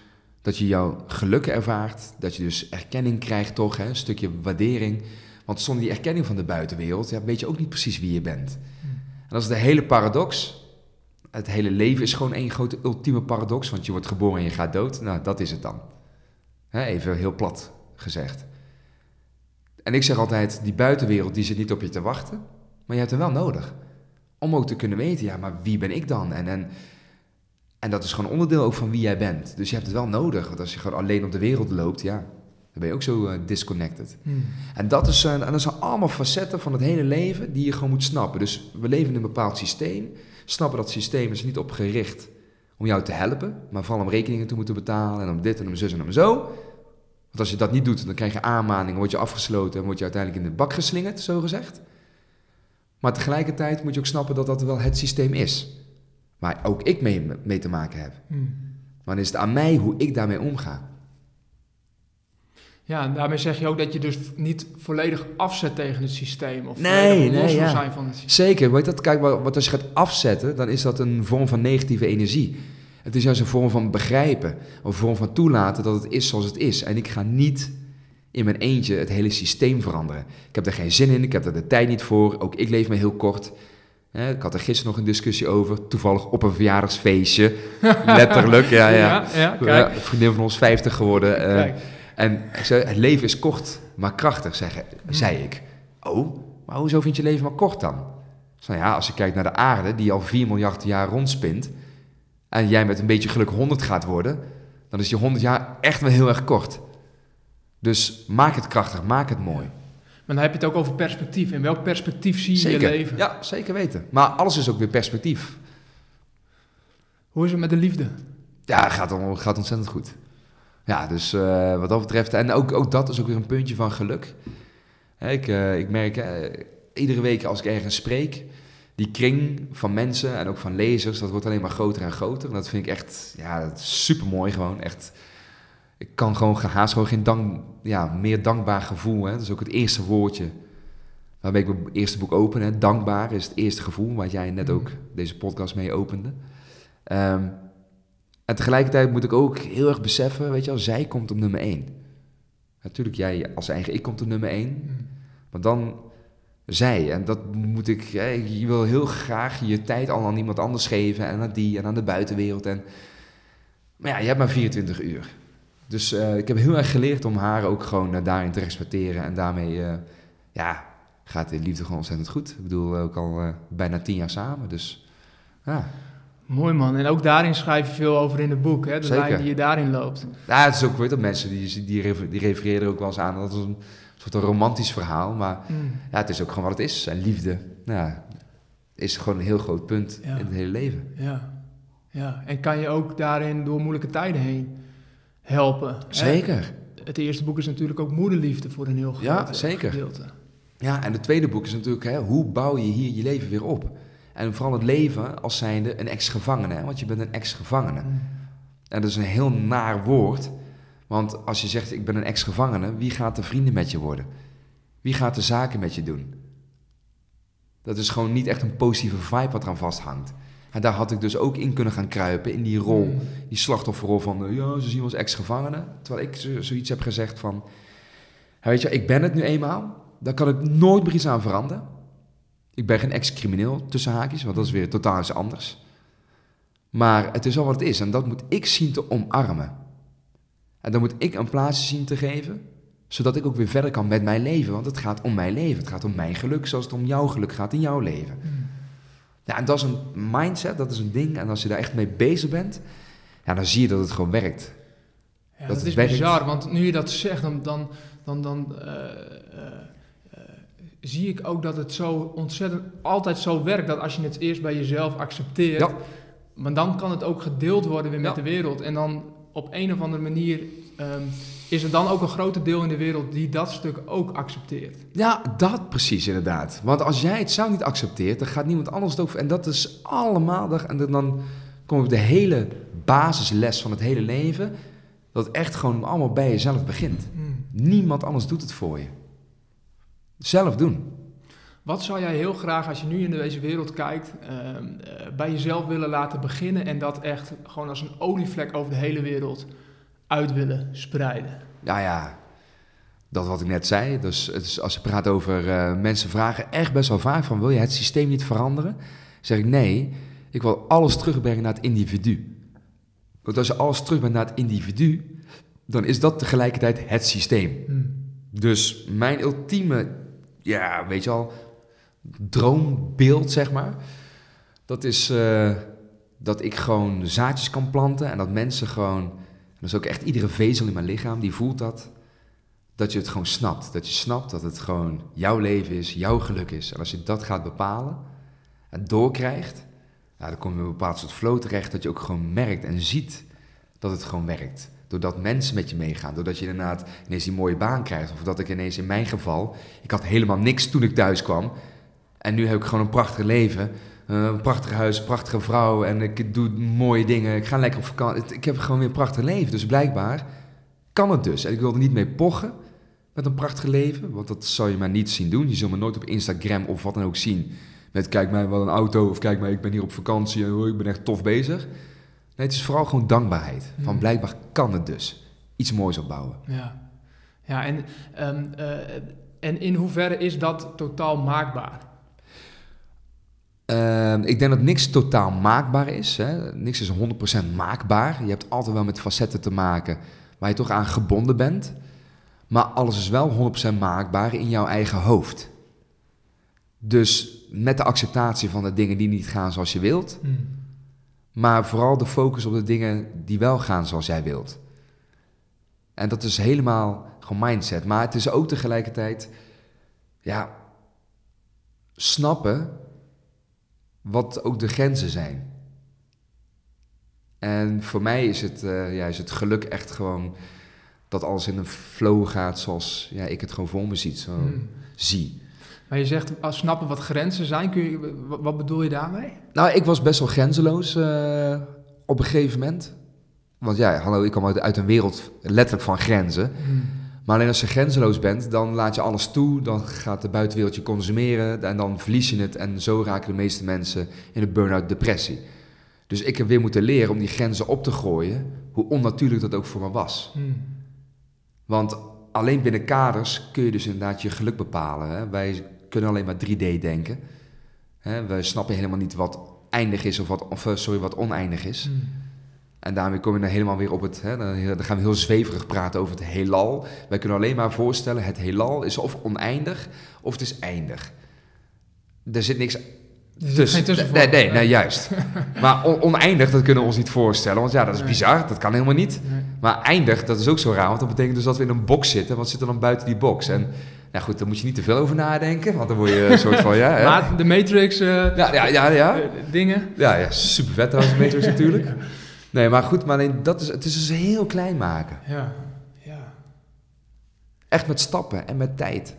[SPEAKER 2] dat je jouw geluk ervaart, dat je dus erkenning krijgt toch, hè, een stukje waardering. Want zonder die erkenning van de buitenwereld ja, weet je ook niet precies wie je bent. Hmm. En dat is de hele paradox. Het hele leven is gewoon één grote ultieme paradox, want je wordt geboren en je gaat dood. Nou, dat is het dan. Hè, even heel plat gezegd. En ik zeg altijd, die buitenwereld die zit niet op je te wachten, maar je hebt hem wel nodig. Om ook te kunnen weten, ja, maar wie ben ik dan? En, en, en dat is gewoon onderdeel ook van wie jij bent. Dus je hebt het wel nodig, want als je gewoon alleen op de wereld loopt, ja, dan ben je ook zo uh, disconnected. Hmm. En, dat is, uh, en dat zijn allemaal facetten van het hele leven die je gewoon moet snappen. Dus we leven in een bepaald systeem, snappen dat systeem is niet op gericht om jou te helpen, maar vooral om rekeningen te moeten betalen en om dit en om zus en om zo. Want als je dat niet doet, dan krijg je aanmaning, word je afgesloten en word je uiteindelijk in de bak geslingerd, zo gezegd. Maar tegelijkertijd moet je ook snappen dat dat wel het systeem is. Waar ook ik mee, mee te maken heb. Hmm. Maar dan is het aan mij hoe ik daarmee omga.
[SPEAKER 1] Ja, en daarmee zeg je ook dat je dus niet volledig afzet tegen het systeem. Of
[SPEAKER 2] nee, nee, ja. zijn van het systeem. Zeker, weet dat? Kijk, wat als je gaat afzetten, dan is dat een vorm van negatieve energie. Het is juist een vorm van begrijpen, een vorm van toelaten dat het is zoals het is. En ik ga niet in mijn eentje het hele systeem veranderen. Ik heb er geen zin in, ik heb er de tijd niet voor. Ook ik leef me heel kort. Ik had er gisteren nog een discussie over, toevallig op een verjaardagsfeestje. (laughs) Letterlijk, ja, ja. ja, ja vriendin van ons 50 geworden. Uh, en ik zei, het leven is kort, maar krachtig, zei ik. Oh, maar hoezo vind je leven maar kort dan? Nou ja, als je kijkt naar de aarde, die al 4 miljard jaar rondspint en jij met een beetje geluk 100 gaat worden, dan is je 100 jaar echt wel heel erg kort. Dus maak het krachtig, maak het mooi.
[SPEAKER 1] Maar dan heb je het ook over perspectief. In welk perspectief zie je
[SPEAKER 2] zeker.
[SPEAKER 1] je leven?
[SPEAKER 2] Ja, zeker weten. Maar alles is ook weer perspectief.
[SPEAKER 1] Hoe is het met de liefde?
[SPEAKER 2] Ja, gaat, gaat ontzettend goed. Ja, dus uh, wat dat betreft... En ook, ook dat is ook weer een puntje van geluk. Ik, uh, ik merk, uh, iedere week als ik ergens spreek die kring van mensen en ook van lezers, dat wordt alleen maar groter en groter. En dat vind ik echt, ja, super mooi gewoon. Echt, ik kan gewoon gehaast gewoon geen dank, ja, meer dankbaar gevoel. Hè. Dat is ook het eerste woordje waarmee ik mijn eerste boek open. Hè. Dankbaar is het eerste gevoel, waar jij net ook deze podcast mee opende. Um, en tegelijkertijd moet ik ook heel erg beseffen, weet je wel, zij komt op nummer één. Natuurlijk, jij als eigen ik komt op nummer één. Mm. Maar dan zij. En dat moet ik, je wil heel graag je tijd al aan iemand anders geven en aan die en aan de buitenwereld. En, maar ja, je hebt maar 24 uur. Dus uh, ik heb heel erg geleerd om haar ook gewoon uh, daarin te respecteren. En daarmee, uh, ja, gaat de liefde gewoon ontzettend goed. Ik bedoel, ook al bijna tien jaar samen. Dus ja.
[SPEAKER 1] Mooi man. En ook daarin schrijf je veel over in het boek, hè? De Zeker. lijn die je daarin loopt.
[SPEAKER 2] Ja, het is ook, weet dat mensen die, die, die refereren er ook wel eens aan. Dat is een soort een romantisch verhaal. Maar mm. ja, het is ook gewoon wat het is. En liefde nou, is gewoon een heel groot punt in het hele leven.
[SPEAKER 1] Ja. ja, en kan je ook daarin door moeilijke tijden heen helpen.
[SPEAKER 2] Zeker. Hè?
[SPEAKER 1] Het eerste boek is natuurlijk ook moederliefde voor een heel groot ja, zeker. gedeelte.
[SPEAKER 2] Ja, en het tweede boek is natuurlijk hè, hoe bouw je hier je leven weer op? En vooral het leven als zijnde een ex-gevangene, want je bent een ex-gevangene. Mm. En dat is een heel naar woord, want als je zegt ik ben een ex-gevangene, wie gaat de vrienden met je worden? Wie gaat de zaken met je doen? Dat is gewoon niet echt een positieve vibe wat eraan vasthangt. En daar had ik dus ook in kunnen gaan kruipen, in die rol, mm. die slachtofferrol van, ja, ze zien ons ex-gevangene. Terwijl ik zoiets heb gezegd van, weet je, ik ben het nu eenmaal, daar kan ik nooit meer iets aan veranderen. Ik ben geen ex-crimineel, tussen haakjes, want dat is weer totaal iets anders. Maar het is al wat het is en dat moet ik zien te omarmen. En dan moet ik een plaats zien te geven, zodat ik ook weer verder kan met mijn leven. Want het gaat om mijn leven, het gaat om mijn geluk, zoals het om jouw geluk gaat in jouw leven. Hmm. Ja, en dat is een mindset, dat is een ding. En als je daar echt mee bezig bent, ja, dan zie je dat het gewoon werkt.
[SPEAKER 1] Ja, dat, is werkt. bizar, want nu je dat zegt, dan, dan, dan, dan uh, zie ik ook dat het zo ontzettend altijd zo werkt. Dat als je het eerst bij jezelf accepteert,
[SPEAKER 2] Ja.
[SPEAKER 1] maar dan kan het ook gedeeld worden weer met
[SPEAKER 2] Ja.
[SPEAKER 1] de wereld. En dan op een of andere manier ehm, is er dan ook een groter deel in de wereld die dat stuk ook accepteert.
[SPEAKER 2] Ja, dat precies inderdaad. Want als jij het zou niet accepteert, dan gaat niemand anders het over. En dat is allemaal. En dan kom ik op de hele basisles van het hele leven. Dat het echt gewoon allemaal bij jezelf begint. Niemand anders doet het voor je. Zelf doen.
[SPEAKER 1] Wat zou jij heel graag, als je nu in deze wereld kijkt, ehm, eh, bij jezelf willen laten beginnen en dat echt gewoon als een olievlek over de hele wereld uit willen spreiden?
[SPEAKER 2] Nou ja, dat wat ik net zei. Dus als je praat over eh, mensen vragen echt best wel vaak van... wil je het systeem niet veranderen? zeg ik nee, ik wil alles terugbrengen naar het individu. Want als je alles terugbrengt naar het individu... dan is dat tegelijkertijd het systeem. Dus mijn ultieme, ja, weet je al, droombeeld, zeg maar. Dat is eh, dat ik gewoon zaadjes kan planten en dat mensen gewoon, is ook echt iedere vezel in mijn lichaam, die voelt dat. Dat je het gewoon snapt. Dat je snapt dat het gewoon jouw leven is, jouw geluk is. En als je dat gaat bepalen en doorkrijgt, dan kom je in een bepaald soort flow terecht dat je ook gewoon merkt en ziet dat het gewoon werkt. Doordat mensen met je meegaan. Doordat je inderdaad ineens die mooie baan krijgt. Of dat ik ineens in mijn geval... Ik had helemaal niks toen ik thuis kwam. En nu heb ik gewoon een prachtig leven. Eh, een prachtig huis, een prachtige vrouw. En ik doe mooie dingen. Ik ga lekker op vakantie. Ik heb gewoon weer een prachtig leven. Dus blijkbaar kan het dus. En ik wilde niet mee pochen met een prachtig leven. Want dat zou je maar niet zien doen. Je zult me nooit op Instagram of wat dan ook zien. Met kijk mij wel een auto. Of kijk mij, ik ben hier op vakantie. En oh, ik ben echt tof bezig. Nee, het is vooral gewoon dankbaarheid. Van
[SPEAKER 1] Hmm.
[SPEAKER 2] blijkbaar kan het dus. Iets moois opbouwen.
[SPEAKER 1] Ja, ja en, ehm, eh, en in hoeverre is dat totaal maakbaar?
[SPEAKER 2] Ehm, ik denk dat niks totaal maakbaar is. Hè. Niks is 100% maakbaar. Je hebt altijd wel met facetten te maken waar je toch aan gebonden bent. Maar alles is wel 100% maakbaar in jouw eigen hoofd. Dus met de acceptatie van de dingen die niet gaan zoals je wilt. Maar vooral de focus op de dingen die wel gaan zoals jij wilt. En dat is helemaal gewoon mindset. Maar het is ook tegelijkertijd, ja, snappen wat ook de grenzen zijn. En voor mij is het, eh, ja, is het geluk echt gewoon dat alles in een flow gaat zoals ja, ik het gewoon voor me ziet, zo
[SPEAKER 1] Hmm.
[SPEAKER 2] zie.
[SPEAKER 1] Maar je zegt als snappen wat grenzen zijn. Kun je, wat, wat bedoel je daarmee?
[SPEAKER 2] Nou, ik was best wel grenzeloos eh, op een gegeven moment. Want ja, hallo, ik kom uit, uit een wereld letterlijk van grenzen. Maar alleen als je grenzeloos bent, dan laat je alles toe. Dan gaat de buitenwereld je consumeren en dan verlies je het. En zo raken de meeste mensen in de burn-out depressie. Dus ik heb weer moeten leren om die grenzen op te gooien, hoe onnatuurlijk dat ook voor me was. Want alleen binnen kaders kun je dus inderdaad je geluk bepalen. Hè? Wij kunnen alleen maar 3D denken. Hè? Wij snappen helemaal niet wat eindig is of wat, of, eh, sorry, wat oneindig is. En daarmee kom je dan helemaal weer op het... Hè, dan gaan we heel zweverig praten over het heelal. Wij kunnen alleen maar voorstellen, het heelal is of oneindig of het is eindig. Er zit niks tussen. Nee, nee, nee, juist. (laughs) Maar on- oneindig, dat kunnen we ons niet voorstellen. Want ja, dat is
[SPEAKER 1] Nee.
[SPEAKER 2] bizar, dat kan helemaal niet.
[SPEAKER 1] Nee.
[SPEAKER 2] Maar eindig, dat is ook zo raar. Want dat betekent dus dat we in een box zitten. Wat zit er dan buiten die box? En nou goed, daar moet je niet te veel over nadenken. Want dan word je een soort van, ja... hè?
[SPEAKER 1] Maar de Matrix eh,
[SPEAKER 2] Ja, ja, ja, ja.
[SPEAKER 1] dingen.
[SPEAKER 2] Ja, ja, super vet trouwens, Matrix natuurlijk. (laughs) Nee, maar goed, maar alleen dat is, het is dus heel klein maken.
[SPEAKER 1] Ja, ja.
[SPEAKER 2] Echt met stappen en met tijd.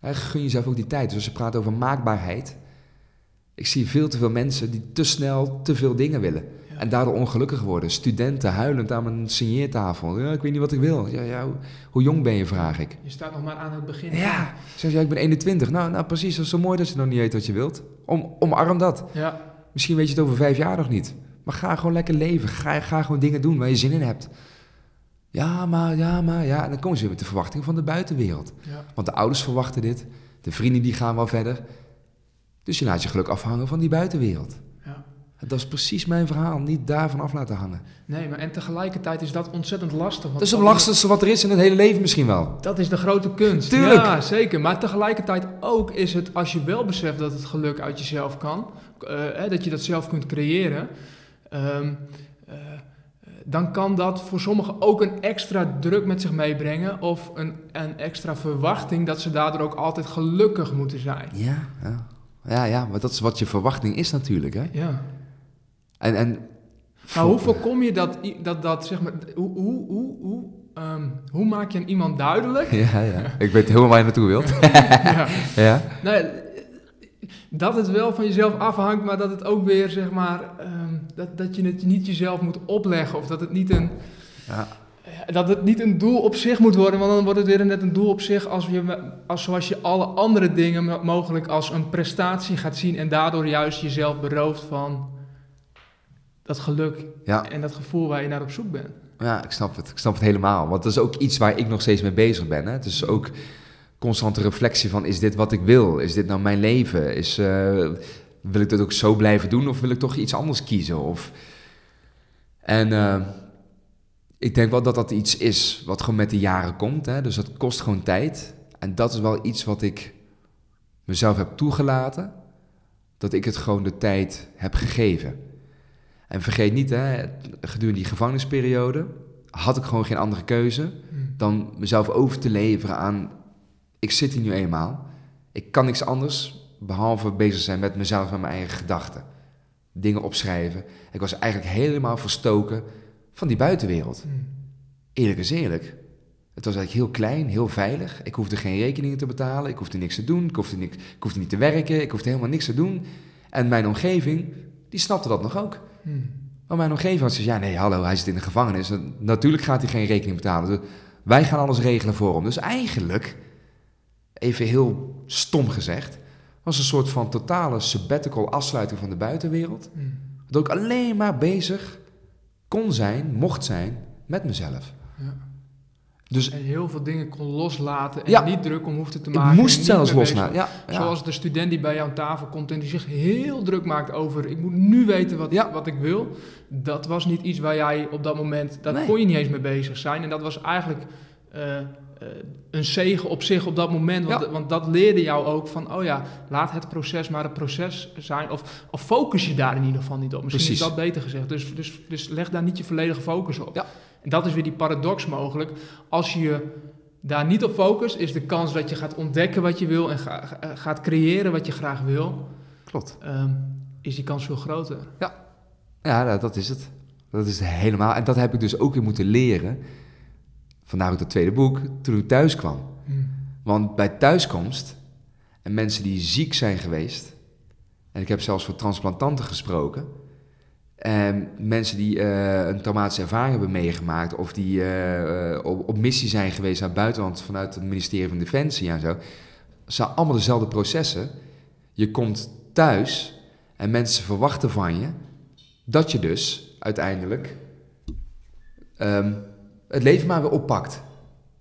[SPEAKER 2] Hè, gun jezelf ook die tijd. Dus als je praat over maakbaarheid. Ik zie veel te veel mensen die te snel te veel dingen willen.
[SPEAKER 1] Ja.
[SPEAKER 2] En daardoor ongelukkig worden. Studenten huilend aan mijn signeertafel. Ja, ik weet niet wat ik wil. Ja, ja, hoe, jong ben je, vraag ik.
[SPEAKER 1] Je staat nog maar aan het begin.
[SPEAKER 2] Ja, zeg ja, ik ben 21. Nou, nou, precies, dat is zo mooi dat je nog niet weet wat je wilt. Om, omarm dat.
[SPEAKER 1] Ja,
[SPEAKER 2] Misschien weet je het over vijf jaar nog niet. Maar ga gewoon lekker leven. Ga, ga gewoon dingen doen waar je zin in hebt. Ja, maar, ja, maar, ja. En dan komen ze weer met de verwachting van de buitenwereld.
[SPEAKER 1] ja.
[SPEAKER 2] Want de ouders verwachten dit. De vrienden die gaan wel verder. Dus je laat je geluk afhangen van die buitenwereld.
[SPEAKER 1] ja.
[SPEAKER 2] Dat is precies mijn verhaal. Niet daarvan af laten hangen.
[SPEAKER 1] Nee, maar en tegelijkertijd is dat ontzettend lastig. Want
[SPEAKER 2] Dat is het lastigste wat er is in het hele leven misschien wel.
[SPEAKER 1] Dat is de grote kunst.
[SPEAKER 2] Tuurlijk.
[SPEAKER 1] Ja, zeker. Maar tegelijkertijd ook is het, als je wel beseft dat het geluk uit jezelf kan, eh, hè, dat je dat zelf kunt creëren, ehm, eh, dan kan dat voor sommigen ook een extra druk met zich meebrengen. Of een, een extra verwachting dat ze daardoor ook altijd gelukkig moeten zijn.
[SPEAKER 2] Ja, ja. Ja, ja, maar dat is wat je verwachting is natuurlijk, hè?
[SPEAKER 1] Ja.
[SPEAKER 2] En, en
[SPEAKER 1] Maar hoe voorkom je dat, dat, dat zeg maar, hoe, hoe, hoe, hoe, ehm, hoe maak je aan iemand duidelijk?
[SPEAKER 2] Ja, ja. Ik weet helemaal waar je naartoe wilt. (laughs) (laughs)
[SPEAKER 1] ja.
[SPEAKER 2] ja.
[SPEAKER 1] Nee, dat het wel van jezelf afhangt, maar dat het ook weer, zeg maar, ehm, dat, dat je het niet jezelf moet opleggen. Of dat het niet een,
[SPEAKER 2] Ja.
[SPEAKER 1] dat het niet een doel op zich moet worden, want dan wordt het weer net een doel op zich als je, als zoals je alle andere dingen mo- mogelijk als een prestatie gaat zien en daardoor juist jezelf berooft van dat geluk
[SPEAKER 2] Ja.
[SPEAKER 1] en dat gevoel waar je naar op zoek bent.
[SPEAKER 2] Ja, ik snap het. Ik snap het helemaal. Want dat is ook iets waar ik nog steeds mee bezig ben. Hè? Het is ook constante reflectie van, is dit wat ik wil? Is dit nou mijn leven? Is, eh, wil ik dat ook zo blijven doen of wil ik toch iets anders kiezen? Of... En eh, ik denk wel dat dat iets is wat gewoon met de jaren komt. Hè? Dus dat kost gewoon tijd. En dat is wel iets wat ik mezelf heb toegelaten. Dat ik het gewoon de tijd heb gegeven. En vergeet niet, hè, gedurende die gevangenisperiode had ik gewoon geen andere keuze dan mezelf over te leveren aan, ik zit hier nu eenmaal. Ik kan niks anders behalve bezig zijn met mezelf en mijn eigen gedachten. Dingen opschrijven. Ik was eigenlijk helemaal verstoken van die buitenwereld. Eerlijk is eerlijk. Het was eigenlijk heel klein, heel veilig. Ik hoefde geen rekeningen te betalen. Ik hoefde niks te doen. Ik hoefde, niks, ik hoefde niet te werken. Ik hoefde helemaal niks te doen. En mijn omgeving, die snapte dat nog ook. Maar mijn omgeving had zoiets, ja nee, hallo, hij zit in de gevangenis. Natuurlijk gaat hij geen rekening betalen. Dus wij gaan alles regelen voor hem. Dus eigenlijk, even heel stom gezegd, was een soort van totale sabbatical afsluiting van de buitenwereld. Dat ik alleen maar bezig kon zijn, mocht zijn, met mezelf.
[SPEAKER 1] Ja.
[SPEAKER 2] Dus
[SPEAKER 1] En heel veel dingen kon loslaten en
[SPEAKER 2] Ja.
[SPEAKER 1] niet druk om hoefde te
[SPEAKER 2] ik
[SPEAKER 1] maken. en
[SPEAKER 2] moest zelfs loslaten. Ja.
[SPEAKER 1] Zoals de student die bij jou aan tafel komt en die zich heel druk maakt over... ik moet nu weten wat,
[SPEAKER 2] Ja.
[SPEAKER 1] wat ik wil. Dat was niet iets waar jij op dat moment... daar
[SPEAKER 2] Nee.
[SPEAKER 1] kon je niet eens mee bezig zijn. En dat was eigenlijk eh, een zegen op zich op dat moment. Want,
[SPEAKER 2] Ja.
[SPEAKER 1] want dat leerde jou ook van... oh ja, laat het proces maar een proces zijn. Of, of focus je daar in ieder geval niet op. Misschien
[SPEAKER 2] Precies.
[SPEAKER 1] is dat beter gezegd. Dus, dus, dus leg daar niet je volledige focus op.
[SPEAKER 2] Ja.
[SPEAKER 1] En dat is weer die paradox mogelijk. Als je daar niet op focust, is de kans dat je gaat ontdekken wat je wil en ga- eh, gaat creëren wat je graag wil,
[SPEAKER 2] klopt.
[SPEAKER 1] ehm, is die kans veel groter.
[SPEAKER 2] Ja, dat- dat is het. Dat is helemaal. En dat heb ik dus ook weer moeten leren. Vandaar ook dat tweede boek, toen ik thuis kwam. Want bij thuiskomst, en mensen die ziek zijn geweest, en ik heb zelfs voor transplantanten gesproken, en mensen die eh, een traumatische ervaring hebben meegemaakt, of die eh, eh, op, op missie zijn geweest naar het buitenland vanuit het ministerie van Defensie en zo, het zijn allemaal dezelfde processen. Je komt thuis en mensen verwachten van je dat je dus uiteindelijk ehm, het leven maar weer oppakt.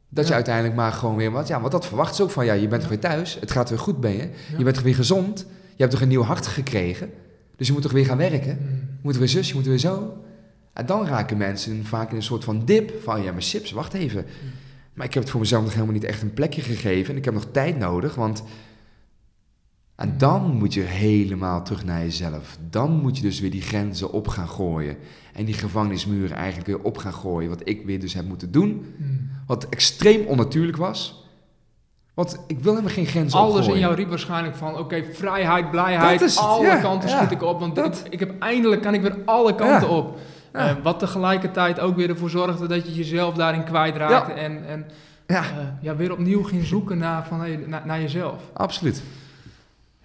[SPEAKER 2] Dat je uiteindelijk maar gewoon weer wat. Ja, want dat verwachten ze ook van ja, je bent toch weer thuis. Het gaat weer goed ben je. Je bent toch weer gezond. Je hebt toch een nieuw hart gekregen. Dus je moet toch weer gaan werken.
[SPEAKER 1] Mm.
[SPEAKER 2] Je moet weer zus, je moet weer zo. En dan raken mensen vaak in een soort van dip. Van ja, maar chips, wacht even. Maar ik heb het voor mezelf nog helemaal niet echt een plekje gegeven. En ik heb nog tijd nodig, want... En dan moet je helemaal terug naar jezelf. Dan moet je dus weer die grenzen op gaan gooien. En die gevangenismuren eigenlijk weer op gaan gooien. Wat ik weer dus heb moeten doen.
[SPEAKER 1] Mm.
[SPEAKER 2] Wat extreem onnatuurlijk was. Want ik wil helemaal geen grenzen
[SPEAKER 1] Alles in jou riep waarschijnlijk van, oké, vrijheid, blijheid,
[SPEAKER 2] Dat is het,
[SPEAKER 1] alle
[SPEAKER 2] ja,
[SPEAKER 1] kanten
[SPEAKER 2] ja,
[SPEAKER 1] schiet ik op, want ik, ik heb eindelijk kan ik weer alle kanten
[SPEAKER 2] Ja.
[SPEAKER 1] op. Eh, wat tegelijkertijd ook weer ervoor zorgde dat je jezelf daarin kwijtraakte
[SPEAKER 2] Ja.
[SPEAKER 1] en, en
[SPEAKER 2] Ja,
[SPEAKER 1] eh, ja, weer opnieuw ging zoeken naar, van, hey, naar, naar jezelf.
[SPEAKER 2] absoluut.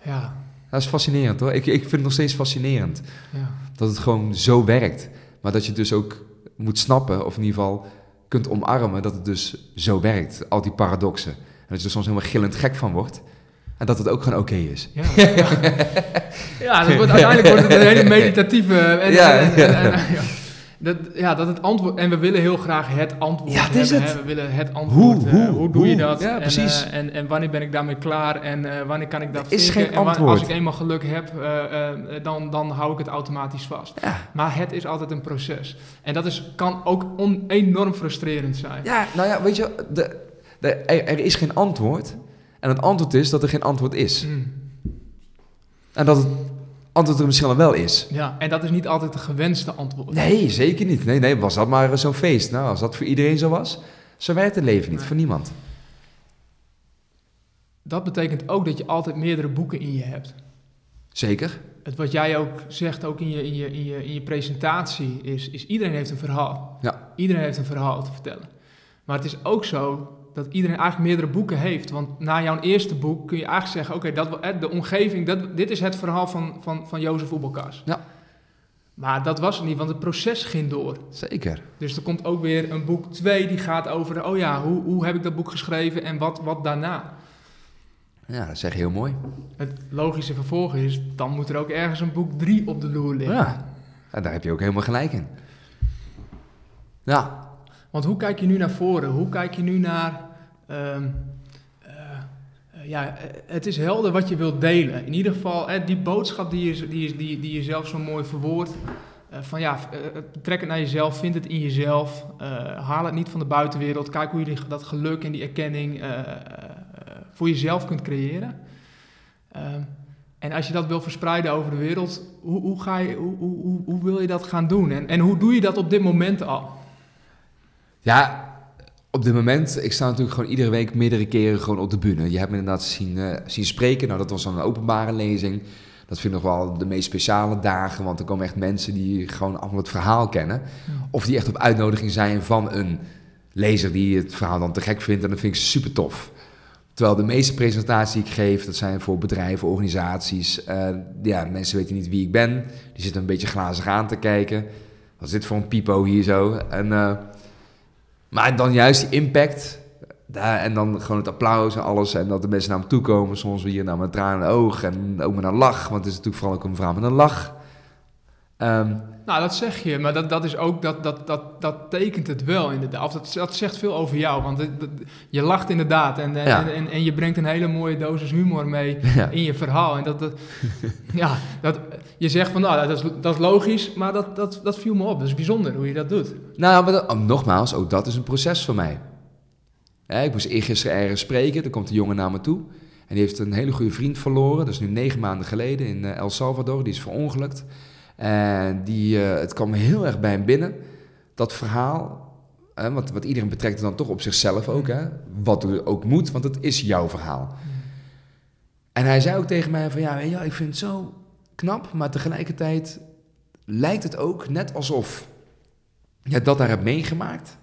[SPEAKER 1] Ja,
[SPEAKER 2] Dat is fascinerend hoor. Ik, ik vind het nog steeds fascinerend.
[SPEAKER 1] ja.
[SPEAKER 2] Dat het gewoon zo werkt. Maar dat je dus ook moet snappen, of in ieder geval kunt omarmen, dat het dus zo werkt. Al die paradoxen. En dat je er soms helemaal gillend gek van wordt. En dat het ook gewoon oké is.
[SPEAKER 1] Ja, ja. ja dat wordt, uiteindelijk wordt het een hele meditatieve... En,
[SPEAKER 2] Ja,
[SPEAKER 1] en- en-
[SPEAKER 2] ja.
[SPEAKER 1] En-. Dat, ja, dat het antwoord... En we willen heel graag het antwoord
[SPEAKER 2] Ja, het is
[SPEAKER 1] hebben,
[SPEAKER 2] het.
[SPEAKER 1] hè. We willen het antwoord.
[SPEAKER 2] Hoe,
[SPEAKER 1] eh,
[SPEAKER 2] hoe,
[SPEAKER 1] hoe doe je dat?
[SPEAKER 2] Ja,
[SPEAKER 1] en,
[SPEAKER 2] precies.
[SPEAKER 1] eh, en, en wanneer ben ik daarmee klaar? En eh, wanneer kan ik dat
[SPEAKER 2] is
[SPEAKER 1] vinken?
[SPEAKER 2] geen
[SPEAKER 1] en
[SPEAKER 2] antwoord.
[SPEAKER 1] als ik eenmaal geluk heb, dan, dan hou ik het automatisch vast.
[SPEAKER 2] Ja.
[SPEAKER 1] Maar het is altijd een proces. En dat is, kan ook on- enorm frustrerend zijn.
[SPEAKER 2] Ja, nou ja, weet je, de, de, er, er is geen antwoord. En het antwoord is dat er geen antwoord is.
[SPEAKER 1] Mm.
[SPEAKER 2] En dat het antwoord er misschien al wel is.
[SPEAKER 1] Ja, en dat is niet altijd de gewenste antwoord.
[SPEAKER 2] Nee, zeker niet. Nee, nee, was dat maar zo'n feest. Nou, als dat voor iedereen zo was, zo werkt het leven niet,
[SPEAKER 1] Nee.
[SPEAKER 2] voor niemand.
[SPEAKER 1] Dat betekent ook dat je altijd meerdere boeken in je hebt.
[SPEAKER 2] Zeker.
[SPEAKER 1] Het wat jij ook zegt, ook in je, in je, in je, in je presentatie, is, is iedereen heeft een verhaal.
[SPEAKER 2] Ja.
[SPEAKER 1] Iedereen heeft een verhaal te vertellen. Maar het is ook zo dat iedereen eigenlijk meerdere boeken heeft. Want na jouw eerste boek kun je eigenlijk zeggen, oké, dat de omgeving, dat, dit is het verhaal van, van, van Jozef Oebelkas.
[SPEAKER 2] Ja.
[SPEAKER 1] Maar dat was het niet, want het proces ging door.
[SPEAKER 2] Zeker.
[SPEAKER 1] Dus er komt ook weer een boek 2 die gaat over, oh ja, hoe, hoe heb ik dat boek geschreven en wat, wat daarna?
[SPEAKER 2] Ja, dat zeg je heel mooi.
[SPEAKER 1] Het logische vervolg is, dan moet er ook ergens een boek 3 op de loer liggen.
[SPEAKER 2] Ja. En daar heb je ook helemaal gelijk in. Ja,
[SPEAKER 1] Want hoe kijk je nu naar voren? Hoe kijk je nu naar... ehm, eh, eh, ja, het is helder wat je wilt delen. In ieder geval, die boodschap die je, die, die, je zelf zo mooi verwoordt. eh, van ja, trek het naar jezelf, vind het in jezelf. haal het niet van de buitenwereld. Kijk hoe je dat geluk en die erkenning voor jezelf kunt creëren. Ehm, en als je dat wil verspreiden over de wereld, hoe, hoe, ga je, hoe, hoe, hoe wil je dat gaan doen? En, en hoe doe je dat op dit moment al?
[SPEAKER 2] Ja, op dit moment, ik sta natuurlijk gewoon iedere week meerdere keren gewoon op de bühne. Je hebt me inderdaad zien, eh, zien spreken. Nou, dat was dan een openbare lezing. Dat vind ik nog wel de meest speciale dagen, want er komen echt mensen die gewoon allemaal het verhaal kennen. Of die echt op uitnodiging zijn van een lezer die het verhaal dan te gek vindt. En dat vind ik super tof. Terwijl de meeste presentaties die ik geef, dat zijn voor bedrijven, organisaties. Eh, ja, mensen weten niet wie ik ben. Die zitten een beetje glazig aan te kijken. Wat is dit voor een pipo hier zo? En, eh, maar dan juist die impact. Daar, en dan gewoon het applaus en alles. En dat de mensen naar me toe komen. Soms weer naar mijn tranen oog. En ook met een lach. Want het is natuurlijk vooral ook een verhaal met een lach. Ehm,
[SPEAKER 1] Nou, dat zeg je, maar dat, dat is ook, dat, dat, dat, dat tekent het wel inderdaad. Of dat, dat zegt veel over jou, want het- dat- je lacht inderdaad en, en,
[SPEAKER 2] Ja.
[SPEAKER 1] en, en je brengt een hele mooie dosis humor mee (laughs)
[SPEAKER 2] ja.
[SPEAKER 1] in je verhaal. En dat, dat, ja, dat, je zegt van, nou, dat is, dat is logisch, maar dat, dat, dat viel me op. Dat is bijzonder hoe je dat doet.
[SPEAKER 2] Nou, maar dat- oh, nogmaals, ook dat is een proces voor mij. Hè, ik moest eergisteren ergens spreken, er komt een jongen naar me toe. En die heeft een hele goede vriend verloren. Dat is nu negen maanden geleden in eh, El Salvador. Die is verongelukt. En die, eh, het kwam heel erg bij hem binnen. Dat verhaal, hè, wat, iedereen betrekt dan toch op zichzelf ook. Hè? Wat ook moet, want het is jouw verhaal. En hij zei ook tegen mij van, ja, wel, ik vind het zo knap. Maar tegelijkertijd lijkt het ook net alsof je dat daar hebt meegemaakt.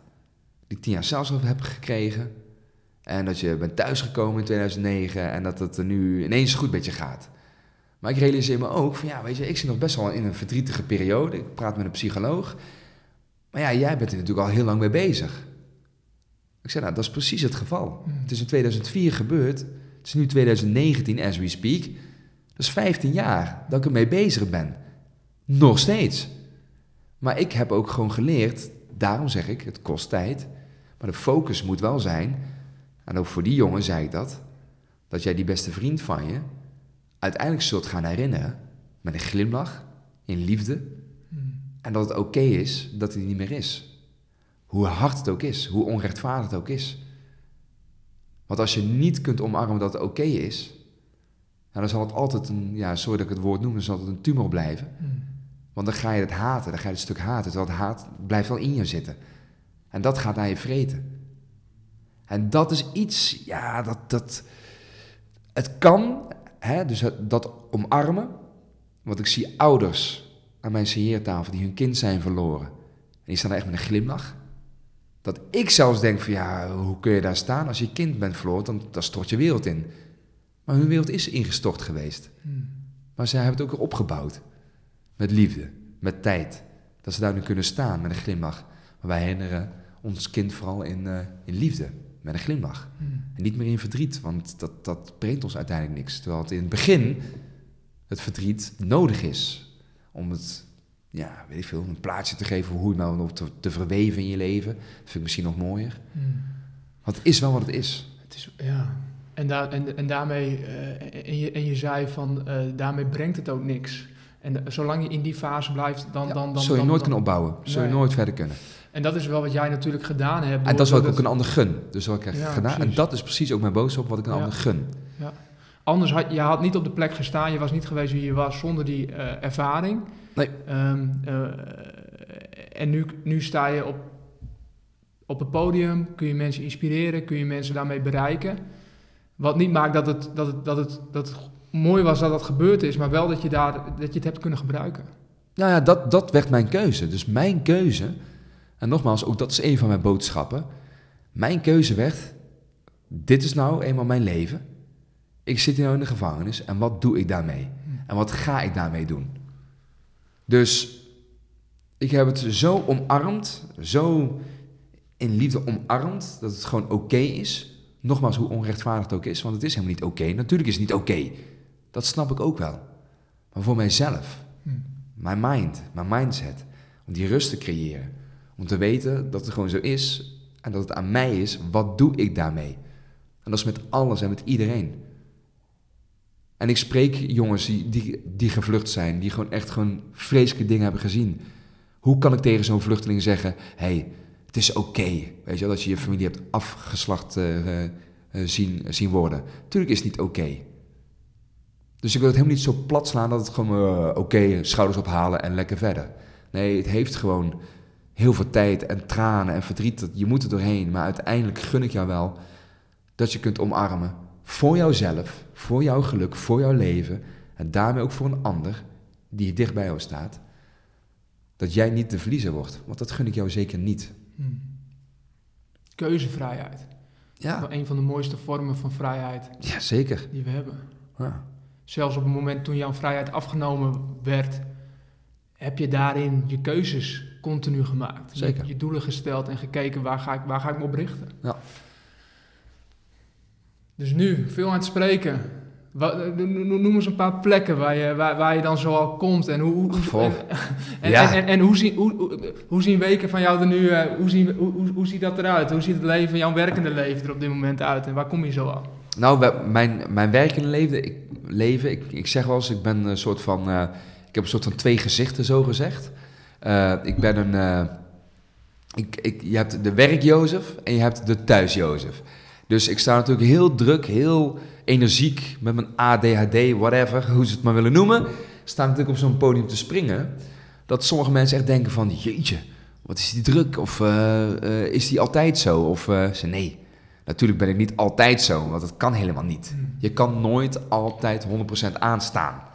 [SPEAKER 2] Die tien jaar celstraf hebt gekregen. En dat je bent thuisgekomen in 2009 en dat het er nu ineens goed met je gaat. Maar ik realiseer me ook van ja, weet je, ik zit nog best wel in een verdrietige periode. Ik praat met een psycholoog. Maar ja, jij bent er natuurlijk al heel lang mee bezig. Ik zei, nou, dat is precies het geval.
[SPEAKER 1] Hmm.
[SPEAKER 2] Het is in 2004 gebeurd. Het is nu 2019 as we speak. Dat is 15 jaar dat ik ermee bezig ben. Nog steeds. Maar ik heb ook gewoon geleerd, daarom zeg ik, het kost tijd. Maar de focus moet wel zijn, en ook voor die jongen zei ik dat, dat jij die beste vriend van je uiteindelijk zult gaan herinneren met een glimlach, in liefde. En dat het oké is dat hij niet meer is. Hoe hard het ook is, hoe onrechtvaardig het ook is. Want als je niet kunt omarmen dat het oké is, nou, dan zal het altijd een, ja, sorry dat ik het woord noem, dan zal het een tumor blijven. Want dan ga je het haten, dan ga je het stuk haten. Terwijl het haat blijft wel in je zitten. En dat gaat naar je vreten. En dat is iets, ja, dat, dat het kan, hè, dus dat omarmen. Want ik zie ouders aan mijn signeertafel die hun kind zijn verloren. En die staan er echt met een glimlach. Dat ik zelfs denk van, ja, hoe kun je daar staan? Als je kind bent verloren, dan, dan stort je wereld in. Maar hun wereld is ingestort geweest. Maar zij hebben het ook weer opgebouwd. Met liefde, met tijd. Dat ze daar nu kunnen staan met een glimlach. Maar wij herinneren ons kind vooral in, eh, in liefde, met een glimlach. En niet meer in verdriet, want dat, dat brengt ons uiteindelijk niks. Terwijl het in het begin het verdriet nodig is om het, ja, weet ik veel, een plaatsje te geven hoe je nou nog te, te verweven in je leven. Dat vind ik misschien nog mooier. Want het is wel wat het is.
[SPEAKER 1] Het is, ja. En, daar en, en daarmee, eh, en, je, en je zei van, eh, daarmee brengt het ook niks. En zolang je in die fase blijft, dan...
[SPEAKER 2] Ja,
[SPEAKER 1] dan, dan
[SPEAKER 2] zul je
[SPEAKER 1] dan-
[SPEAKER 2] nooit
[SPEAKER 1] dan-
[SPEAKER 2] kunnen opbouwen. Zul je nooit verder kunnen.
[SPEAKER 1] En dat is wel wat jij natuurlijk gedaan hebt.
[SPEAKER 2] En dat is wat ik ook een ander gun. Dus wat ik heb
[SPEAKER 1] Ja,
[SPEAKER 2] gedaan. En dat is precies ook mijn boodschap wat ik een
[SPEAKER 1] Ja.
[SPEAKER 2] ander gun.
[SPEAKER 1] anders had je had niet op de plek gestaan, je was niet geweest wie je was zonder die eh, ervaring.
[SPEAKER 2] Nee.
[SPEAKER 1] Ehm, eh, en nu, nu sta je op, op het podium, kun je mensen inspireren, kun je mensen daarmee bereiken. Wat niet maakt dat het, dat het, dat het, dat het mooi was dat dat gebeurd is, maar wel dat je, daar, dat je het hebt kunnen gebruiken.
[SPEAKER 2] Nou ja, dat, dat werd mijn keuze. Dus mijn keuze, en nogmaals, ook dat is een van mijn boodschappen. Mijn keuze werd, dit is nou eenmaal mijn leven. Ik zit hier nou in de gevangenis en wat doe ik daarmee? En wat ga ik daarmee doen? Dus ik heb het zo omarmd, zo in liefde omarmd, dat het gewoon oké is. Nogmaals, hoe onrechtvaardig het ook is, want het is helemaal niet oké. Natuurlijk is het niet oké. Dat snap ik ook wel. Maar voor mijzelf, mijn mind, mijn mindset, om die rust te creëren. Om te weten dat het gewoon zo is en dat het aan mij is, wat doe ik daarmee? En dat is met alles en met iedereen. En ik spreek jongens die, die, die gevlucht zijn, die gewoon echt gewoon vreselijke dingen hebben gezien. Hoe kan ik tegen zo'n vluchteling zeggen, hey, het is oké, weet je wel, dat je je familie hebt afgeslacht uh, uh, zien, zien worden. Tuurlijk is het niet oké. Dus ik wil het helemaal niet zo plat slaan dat het gewoon oké, schouders ophalen en lekker verder. Nee, het heeft gewoon heel veel tijd en tranen en verdriet. Je moet er doorheen, maar uiteindelijk gun ik jou wel dat je kunt omarmen. Voor jouzelf, voor jouw geluk, voor jouw leven. En daarmee ook voor een ander die dicht bij jou staat. Dat jij niet de verliezer wordt. Want dat gun ik jou zeker niet.
[SPEAKER 1] Hmm. Keuzevrijheid.
[SPEAKER 2] Ja.
[SPEAKER 1] Een van de mooiste vormen van vrijheid.
[SPEAKER 2] Ja, zeker.
[SPEAKER 1] Die we hebben.
[SPEAKER 2] Ja.
[SPEAKER 1] Zelfs op het moment toen jouw vrijheid afgenomen werd, heb je daarin je keuzes continu gemaakt.
[SPEAKER 2] Zeker.
[SPEAKER 1] Je, je doelen gesteld en gekeken waar ga ik, waar ga ik me op richten.
[SPEAKER 2] Ja.
[SPEAKER 1] Dus nu, veel aan het spreken. Wat, noem eens een paar plekken waar je, waar, waar je dan zoal komt. En hoe, hoe, en, en,
[SPEAKER 2] Ja.
[SPEAKER 1] en, en, en hoe, zien, hoe, zien weken van jou er nu, eh, hoe, zien, hoe, hoe, hoe ziet dat eruit? Hoe ziet het leven, jouw werkende leven er op dit moment uit? En waar kom je zo al?
[SPEAKER 2] Nou, mijn, mijn werkende leven, ik, leven ik, ik zeg wel eens, ik ben een soort van, eh, ik heb een soort van twee gezichten, zo gezegd. Eh, ik ben een, eh, ik, ik, je hebt de werk-Jozef en je hebt de thuis-Jozef. Dus ik sta natuurlijk heel druk, heel energiek met mijn ADHD, whatever, hoe ze het maar willen noemen. Sta natuurlijk op zo'n podium te springen. Dat sommige mensen echt denken van, jeetje, wat is die druk? Of eh, is die altijd zo? Of ze nee, natuurlijk ben ik niet altijd zo, want dat kan helemaal niet. Je kan nooit altijd 100% aanstaan.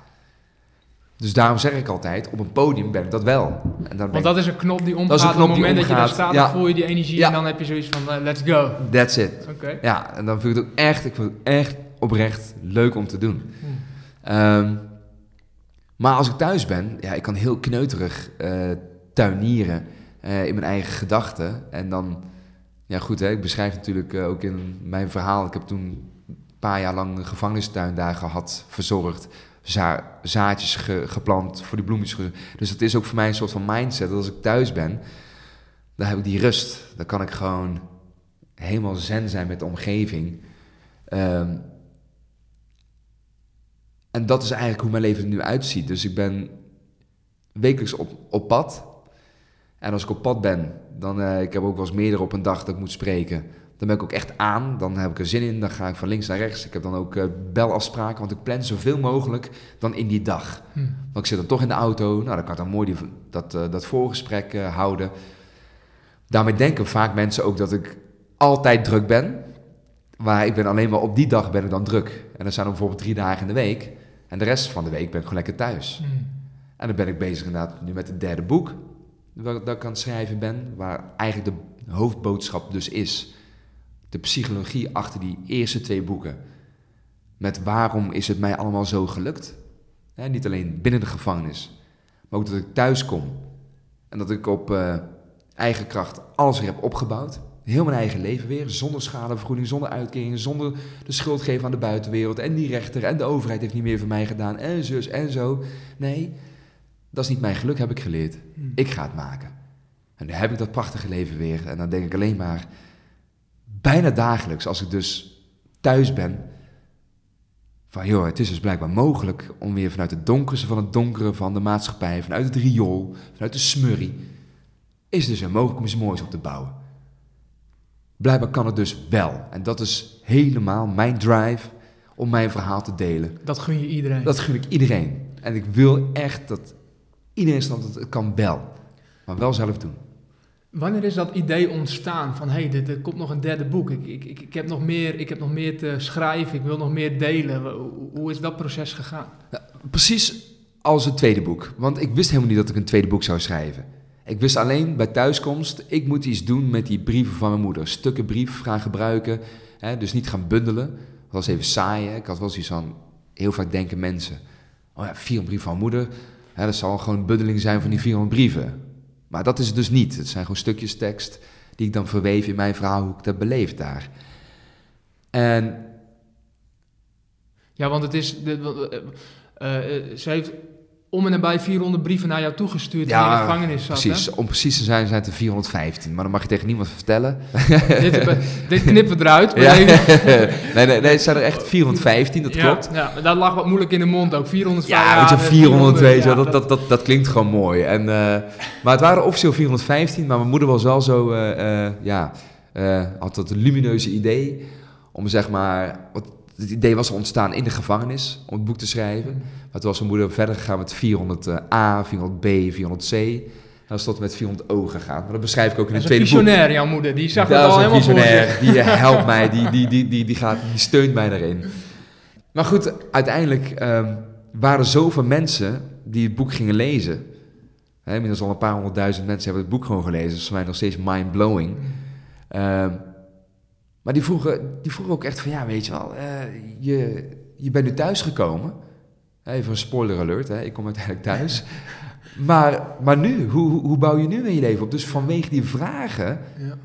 [SPEAKER 2] Dus daarom zeg ik altijd, op een podium ben ik dat wel. En dan
[SPEAKER 1] Want dat is een knop die omgaat. Op het moment dat je daar staat,
[SPEAKER 2] ja.
[SPEAKER 1] dan voel je die energie
[SPEAKER 2] Ja.
[SPEAKER 1] en dan heb je zoiets van, eh, let's go.
[SPEAKER 2] that's it.
[SPEAKER 1] Oké.
[SPEAKER 2] Ja, en dan vind ik het ook echt, ik vind het echt oprecht leuk om te doen.
[SPEAKER 1] Hmm.
[SPEAKER 2] Ehm, maar als ik thuis ben, ja, ik kan heel kneuterig eh, tuinieren eh, in mijn eigen gedachten. En dan, ja goed, hè, ik beschrijf natuurlijk ook in mijn verhaal. Ik heb toen een paar jaar lang een gevangenistuin daar gehad, verzorgd. Za zaadjes ge- geplant, voor die bloemetjes. Dus dat is ook voor mij een soort van mindset. Dat als ik thuis ben, dan heb ik die rust. Dan kan ik gewoon helemaal zen zijn met de omgeving. Ehm, en dat is eigenlijk hoe mijn leven er nu uitziet. Dus ik ben wekelijks op, op pad. En als ik op pad ben, dan eh, ik heb ook wel eens meerdere op een dag dat ik moet spreken. Dan ben ik ook echt aan. Dan heb ik er zin in. Dan ga ik van links naar rechts. Ik heb dan ook eh, belafspraken, want ik plan zoveel mogelijk dan in die dag.
[SPEAKER 1] Hm.
[SPEAKER 2] Want ik zit dan toch in de auto. Nou, dan kan ik dan mooi die, dat, eh, dat voorgesprek eh, houden. Daarmee denken vaak mensen ook dat ik altijd druk ben. Maar ik ben alleen maar op die dag ben ik dan druk. En dan zijn er bijvoorbeeld drie dagen in de week. En de rest van de week ben ik gewoon lekker thuis.
[SPEAKER 1] Hm.
[SPEAKER 2] En dan ben ik bezig inderdaad nu met het derde boek. Dat ik aan het schrijven ben. Waar eigenlijk de hoofdboodschap dus is. De psychologie achter die eerste twee boeken. Met waarom is het mij allemaal zo gelukt. Niet alleen binnen de gevangenis. Maar ook dat ik thuis kom. En dat ik op eh, eigen kracht alles weer heb opgebouwd. Heel mijn eigen leven weer. Zonder schadevergoeding, zonder uitkeringen. Zonder de schuld geven aan de buitenwereld. En die rechter en de overheid heeft niet meer voor mij gedaan. En zus en zo. Nee, dat is niet mijn geluk, heb ik geleerd.
[SPEAKER 1] Hm.
[SPEAKER 2] Ik ga het maken. En nu heb ik dat prachtige leven weer. En dan denk ik alleen maar, bijna dagelijks, als ik dus thuis ben, van joh, het is dus blijkbaar mogelijk om weer vanuit het donkerste van het donkere van de maatschappij, vanuit het riool, vanuit de smurrie, is het dus weer mogelijk om iets moois op te bouwen. Blijkbaar kan het dus wel. En dat is helemaal mijn drive om mijn verhaal te delen.
[SPEAKER 1] Dat gun je iedereen.
[SPEAKER 2] Dat gun ik iedereen. En ik wil echt dat iedereen snapt dat het kan wel. Maar wel zelf doen.
[SPEAKER 1] Wanneer is dat idee ontstaan van hé, hey, er komt nog een derde boek. Ik, ik, ik, heb nog meer, ik heb nog meer te schrijven, ik wil nog meer delen. Hoe, hoe is dat proces gegaan?
[SPEAKER 2] Precies als het tweede boek. Want ik wist helemaal niet dat ik een tweede boek zou schrijven. Ik wist alleen bij thuiskomst, ik moet iets doen met die brieven van mijn moeder. Stukken brief gaan gebruiken, hè, dus niet gaan bundelen. Dat was even saai. Hè. Ik had wel zoiets van, heel vaak denken mensen, oh ja, 400 brieven van moeder, hè, dat zal gewoon een bundeling zijn van die 400 brieven. Maar dat is het dus niet. Het zijn gewoon stukjes tekst die ik dan verweef in mijn verhaal, hoe ik dat beleefd daar. En...
[SPEAKER 1] Ja, want het is... De, uh, uh, ze heeft om en nabij 400 brieven naar jou toegestuurd ja, in de gevangenis
[SPEAKER 2] zat. Precies, om precies te zijn zijn het er 415. Maar dan mag je tegen niemand vertellen. (laughs)
[SPEAKER 1] dit, dit knippen we eruit.
[SPEAKER 2] Ja. (laughs) nee, nee, nee, het zijn er echt 415, dat
[SPEAKER 1] ja,
[SPEAKER 2] klopt.
[SPEAKER 1] Ja, dat lag wat moeilijk in de mond ook. 415.
[SPEAKER 2] Ja, weet je, 400, weet je, dat, dat, dat, dat klinkt gewoon mooi. En, uh, maar het waren officieel 415, maar mijn moeder was wel zo, uh, uh, ja, had dat lumineuze idee om zeg maar... Wat, het idee was ontstaan in de gevangenis om het boek te schrijven. Maar toen was mijn moeder verder gegaan met 400a, 400b, 400c. En dan is tot met 400 o gegaan. Maar dat beschrijf ik ook in het tweede boek.
[SPEAKER 1] Dat is visionair, jouw moeder. Die zag het al helemaal visionair.
[SPEAKER 2] Die helpt mij, die, die, die, die, die, gaat, die steunt mij daarin. Maar goed, uiteindelijk um, waren er zoveel mensen die het boek gingen lezen. Hè, inmiddels al een paar honderdduizend mensen hebben het boek gewoon gelezen. Dat is voor mij nog steeds mind-blowing. Um, maar die vroegen, die vroegen ook echt van, ja, weet je wel, uh, je, je bent nu thuisgekomen. Even een spoiler alert, hè, ik kom uiteindelijk thuis. (laughs) maar, maar nu, hoe, hoe bouw je nu in je leven op? Dus vanwege die vragen ja.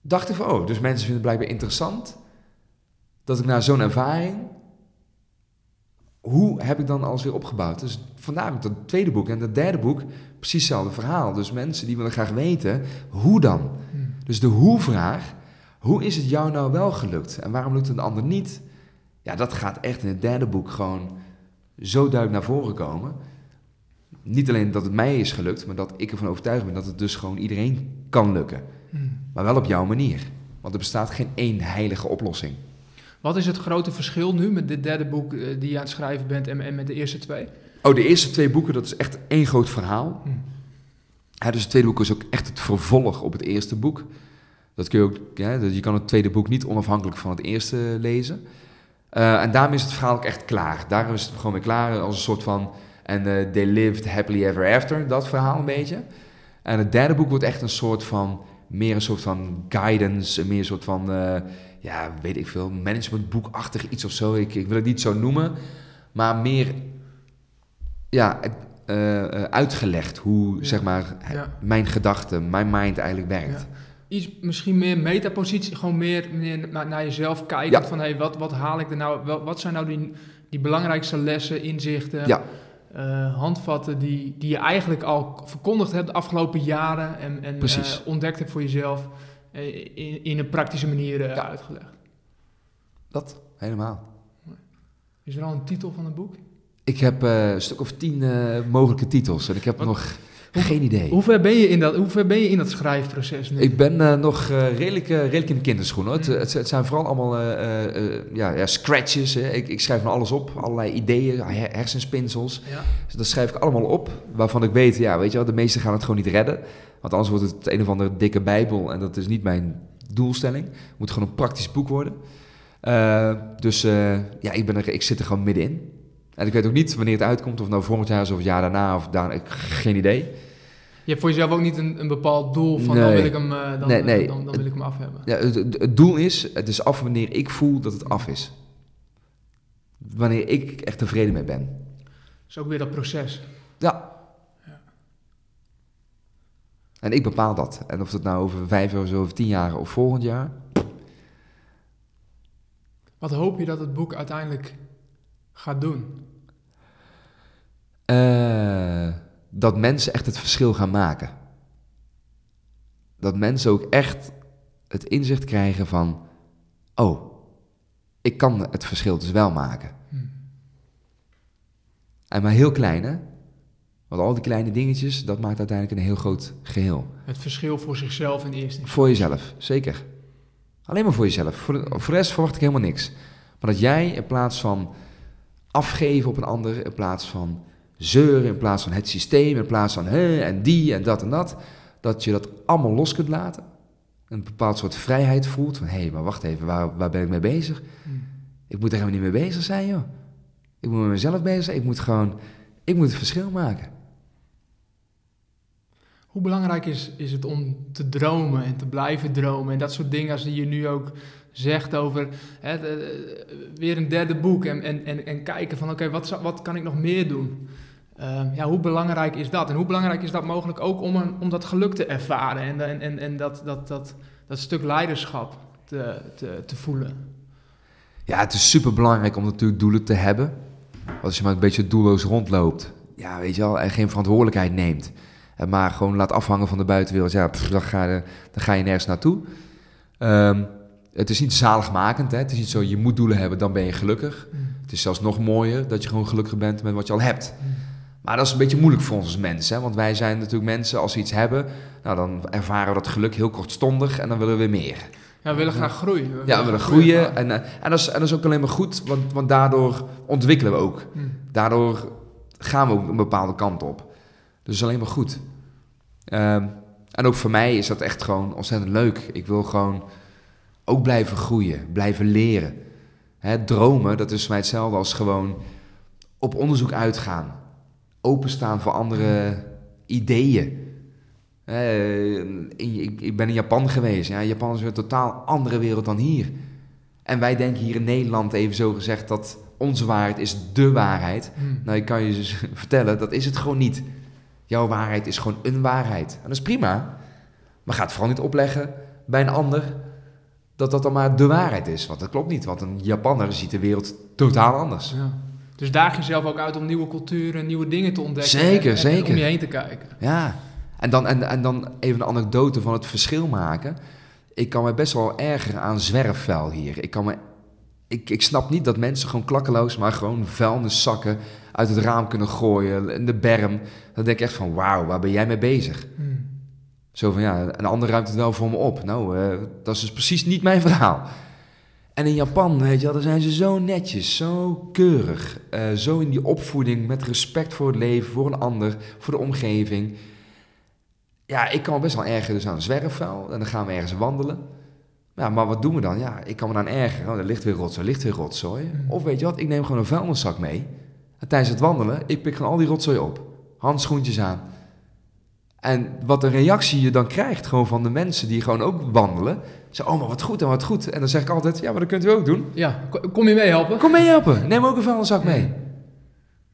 [SPEAKER 2] dacht ik van, oh, dus mensen vinden het blijkbaar interessant dat ik na zo'n ervaring, hoe heb ik dan alles weer opgebouwd? Dus vandaar met het tweede boek en het derde boek precies hetzelfde verhaal. Dus mensen die willen graag weten, hoe dan? Hmm. Dus de hoe-vraag hoe is het jou nou wel gelukt en waarom lukt het een ander niet? Ja, dat gaat echt in het derde boek gewoon zo duidelijk naar voren komen. Niet alleen dat het mij is gelukt, maar dat ik ervan overtuigd ben dat het dus gewoon iedereen kan lukken. Hmm. Maar wel op jouw manier. Want er bestaat geen één heilige oplossing.
[SPEAKER 1] Wat is het grote verschil nu met dit derde boek uh, die je aan het schrijven bent en, en, met de eerste twee?
[SPEAKER 2] Oh, de eerste twee boeken, dat is echt één groot verhaal. Hmm. Ja, dus het tweede boek is ook echt het vervolg op het eerste boek. Dat kun je ook, ja, je kan het tweede boek niet onafhankelijk van het eerste lezen. Uh, en daarom is het verhaal ook echt klaar. Daarom is het gewoon weer klaar als een soort van... En uh, they lived happily ever after, dat verhaal een beetje. En het derde boek wordt echt een soort van... Meer een soort van guidance, meer een soort van... Uh, ja, weet ik veel, managementboekachtig iets of zo. Ik, ik wil het niet zo noemen. Maar meer... Ja, uitgelegd hoe, zeg maar, ja. mijn gedachten, mijn mind eigenlijk werkt. Ja
[SPEAKER 1] iets misschien meer metapositie, gewoon meer, meer naar, naar jezelf kijken. Van hey, wat, wat haal ik er nou? Wel, wat zijn nou die, die belangrijkste lessen, inzichten,
[SPEAKER 2] ja.
[SPEAKER 1] uh, handvatten die, die je eigenlijk al verkondigd hebt de afgelopen jaren en, en uh, ontdekt hebt voor jezelf uh, in, in een praktische manier ja. uitgelegd?
[SPEAKER 2] Dat, helemaal.
[SPEAKER 1] Is er al een titel van het boek?
[SPEAKER 2] Ik heb een stuk of tien mogelijke titels en ik heb nog geen idee.
[SPEAKER 1] Hoe ver ben je in dat, hoe ver ben je in dat schrijfproces nu?
[SPEAKER 2] Ik ben uh, nog uh, redelijk, uh, redelijk in de kinderschoenen. Het, het, het, zijn vooral allemaal ja, ja, scratches. Hè. Ik, ik, schrijf van alles op. Allerlei ideeën, hersenspinsels. Ja. Dus dat schrijf ik allemaal op. Waarvan ik weet, ja, weet je wel, de meesten gaan het gewoon niet redden. Want anders wordt het een of andere dikke bijbel. En dat is niet mijn doelstelling. Het moet gewoon een praktisch boek worden. dus ja, ik, ben er, ik zit er gewoon middenin. En ik weet ook niet wanneer het uitkomt, of nou volgend jaar is of het jaar daarna, of daar, ik, geen idee.
[SPEAKER 1] Je hebt voor jezelf ook niet een, een bepaald doel van dan, wil ik hem, uh, dan, nee, nee. Dan, dan, wil ik hem af hebben.
[SPEAKER 2] Ja, het, het, doel is, het is af wanneer ik voel dat het af is. Wanneer ik echt tevreden mee ben.
[SPEAKER 1] Dat is ook weer dat proces.
[SPEAKER 2] Ja. ja. En ik bepaal dat. En of het nou over vijf jaar of zo, over tien jaar of volgend jaar.
[SPEAKER 1] Wat hoop je dat het boek uiteindelijk gaat doen?
[SPEAKER 2] Uh, dat mensen echt het verschil gaan maken. Dat mensen ook echt het inzicht krijgen van, oh, ik kan het verschil dus wel maken. Hmm. En maar heel klein, hè? Want al die kleine dingetjes, dat maakt uiteindelijk een heel groot geheel.
[SPEAKER 1] Het verschil voor zichzelf in eerste instantie.
[SPEAKER 2] Voor jezelf, zeker. Alleen maar voor jezelf. Voor de, voor de rest verwacht ik helemaal niks. Maar dat jij in plaats van afgeven op een ander, in plaats van zeuren, in plaats van het systeem, in plaats van hè, en die en dat en dat, dat je dat allemaal los kunt laten. Een bepaald soort vrijheid voelt van hé, hey, maar wacht even, waar, waar ben ik mee bezig?
[SPEAKER 1] Hmm.
[SPEAKER 2] Ik moet er helemaal niet mee bezig zijn, joh. Ik moet met mezelf bezig zijn. Ik moet gewoon, ik moet het verschil maken.
[SPEAKER 1] Hoe belangrijk is, is het om te dromen en te blijven dromen en dat soort dingen als die je nu ook zegt over hè, weer een derde boek en, en, en, en kijken van oké, wat, wat kan ik nog meer doen? Ehm, ja, hoe belangrijk is dat? En hoe belangrijk is dat mogelijk ook om, een, om dat geluk te ervaren en, en, en, en dat, dat, dat, dat stuk leiderschap te, te, te voelen?
[SPEAKER 2] Ja, het is super belangrijk om natuurlijk doelen te hebben. Als je maar een beetje doelloos rondloopt, ja, weet je wel, en geen verantwoordelijkheid neemt. En maar gewoon laat afhangen van de buitenwereld, ja, pff, dan, ga je, dan ga je nergens naartoe. Ehm, het is niet zaligmakend, hè? het is niet zo, je moet doelen hebben, dan ben je gelukkig. Het is zelfs nog mooier dat je gewoon gelukkig bent met wat je al hebt. Maar dat is een beetje moeilijk voor ons als mensen, hè? want wij zijn natuurlijk mensen, als we iets hebben, nou, dan ervaren we dat geluk heel kortstondig en dan willen we weer meer.
[SPEAKER 1] Ja, we willen graag groeien.
[SPEAKER 2] Ja, we willen groeien. En, eh, en, dat is, en dat is ook alleen maar goed, want, want daardoor ontwikkelen we ook.
[SPEAKER 1] Hmm.
[SPEAKER 2] Daardoor gaan we ook een bepaalde kant op. Dus alleen maar goed. Ehm, en ook voor mij is dat echt gewoon ontzettend leuk. Ik wil gewoon ook blijven groeien, blijven leren. Hè, dromen, dat is voor mij hetzelfde als gewoon op onderzoek uitgaan. Openstaan voor andere ideeën. Ik, ik ben in Japan geweest. Ja, Japan is weer een totaal andere wereld dan hier. En wij denken hier in Nederland even zo gezegd dat onze waarheid is dé waarheid.
[SPEAKER 1] Hmm.
[SPEAKER 2] Nou, ik kan je dus (laughs) vertellen, dat is het gewoon niet. Jouw waarheid is gewoon een waarheid. En dat is prima. Maar ga het vooral niet opleggen bij een ander dat dat dan maar de waarheid is. Want dat klopt niet, want een Japanner ziet de wereld totaal anders.
[SPEAKER 1] Ja. Dus daag jezelf ook uit om nieuwe culturen, nieuwe dingen te ontdekken.
[SPEAKER 2] Zeker,
[SPEAKER 1] en- en
[SPEAKER 2] zeker.
[SPEAKER 1] om je heen te kijken.
[SPEAKER 2] Ja, en dan, en, en dan even een anekdote van het verschil maken. Ik kan me best wel ergeren aan zwerfvuil hier. Ik, kan me, ik, ik snap niet dat mensen gewoon klakkeloos, maar gewoon vuilniszakken uit het raam kunnen gooien, in de berm. Dan denk ik echt van, wauw, waar ben jij mee bezig?
[SPEAKER 1] Hmm.
[SPEAKER 2] Zo van, ja, een ander ruimt het wel voor me op. Nou, eh, dat is dus precies niet mijn verhaal. En in Japan, weet je wel, daar zijn ze zo netjes, zo keurig. eh, zo in die opvoeding met respect voor het leven, voor een ander, voor de omgeving. Ja, ik kan me best wel ergeren dus aan zwerfvuil. En dan gaan we ergens wandelen. Ja, maar wat doen we dan? Ja, ik kan me dan ergeren. Oh, er ligt weer rotzooi, er ligt weer rotzooi.
[SPEAKER 1] Mhm.
[SPEAKER 2] Of weet je wat, ik neem gewoon een vuilniszak mee. En tijdens het wandelen, ik pik gewoon al die rotzooi op. Handschoentjes aan. En wat een reactie je dan krijgt gewoon van de mensen die gewoon ook wandelen. Ze oh maar wat goed en wat goed. En dan zeg ik altijd, ja, maar dat kunt u ook doen.
[SPEAKER 1] Ja, ko- kom je mee helpen?
[SPEAKER 2] Kom mee helpen, neem ook een vuilniszak mee.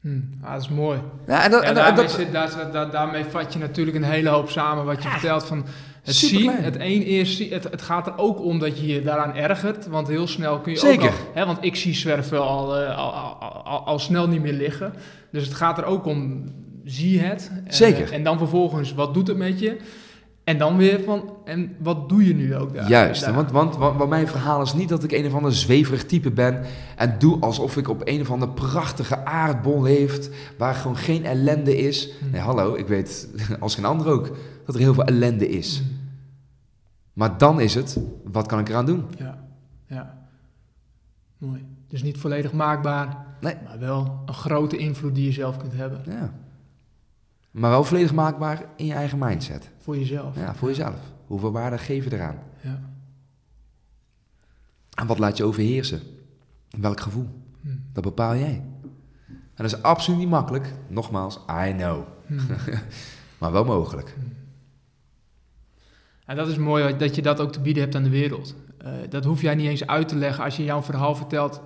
[SPEAKER 1] Hmm. Ah, dat is mooi.
[SPEAKER 2] Ja, en dat,
[SPEAKER 1] Ja,
[SPEAKER 2] en
[SPEAKER 1] daarmee,
[SPEAKER 2] dat,
[SPEAKER 1] zit- daar, daar- daarmee vat je natuurlijk een hele hoop samen wat je vertelt van het zien. Het is, zien- het, het gaat er ook om dat je je daaraan ergert, want heel snel kun je
[SPEAKER 2] Zeker.
[SPEAKER 1] ook al, hè, want ik zie al, eh, al, al, al, al snel niet meer liggen. Dus het gaat er ook om, zie het. En,
[SPEAKER 2] Zeker.
[SPEAKER 1] eh, en dan vervolgens, wat doet het met je? En dan weer van, en wat doe je nu ook daar?
[SPEAKER 2] Juist,
[SPEAKER 1] daar?
[SPEAKER 2] want, want, want, want mijn verhaal is niet dat ik een of ander zweverig type ben en doe alsof ik op een of andere prachtige aardbol leef waar gewoon geen ellende is.
[SPEAKER 1] Hmm.
[SPEAKER 2] Nee, hallo, ik weet (laughs) als geen ander ook dat er heel veel ellende is.
[SPEAKER 1] Hmm.
[SPEAKER 2] Maar dan is het, wat kan ik eraan doen?
[SPEAKER 1] Ja, ja. Mooi. Dus niet volledig maakbaar,
[SPEAKER 2] Nee.
[SPEAKER 1] maar wel een grote invloed die je zelf kunt hebben
[SPEAKER 2] Ja. Maar wel volledig maakbaar in je eigen mindset.
[SPEAKER 1] voor jezelf.
[SPEAKER 2] Ja, voor jezelf. Hoeveel waarde geef je eraan?
[SPEAKER 1] Ja.
[SPEAKER 2] En wat laat je overheersen? Welk gevoel?
[SPEAKER 1] Hm.
[SPEAKER 2] Dat bepaal jij. En dat is absoluut niet makkelijk. Nogmaals, I know.
[SPEAKER 1] Hm. (laughs)
[SPEAKER 2] Maar wel mogelijk.
[SPEAKER 1] En dat is mooi dat je dat ook te bieden hebt aan de wereld. Eh, dat hoef jij niet eens uit te leggen. Als je jouw verhaal vertelt,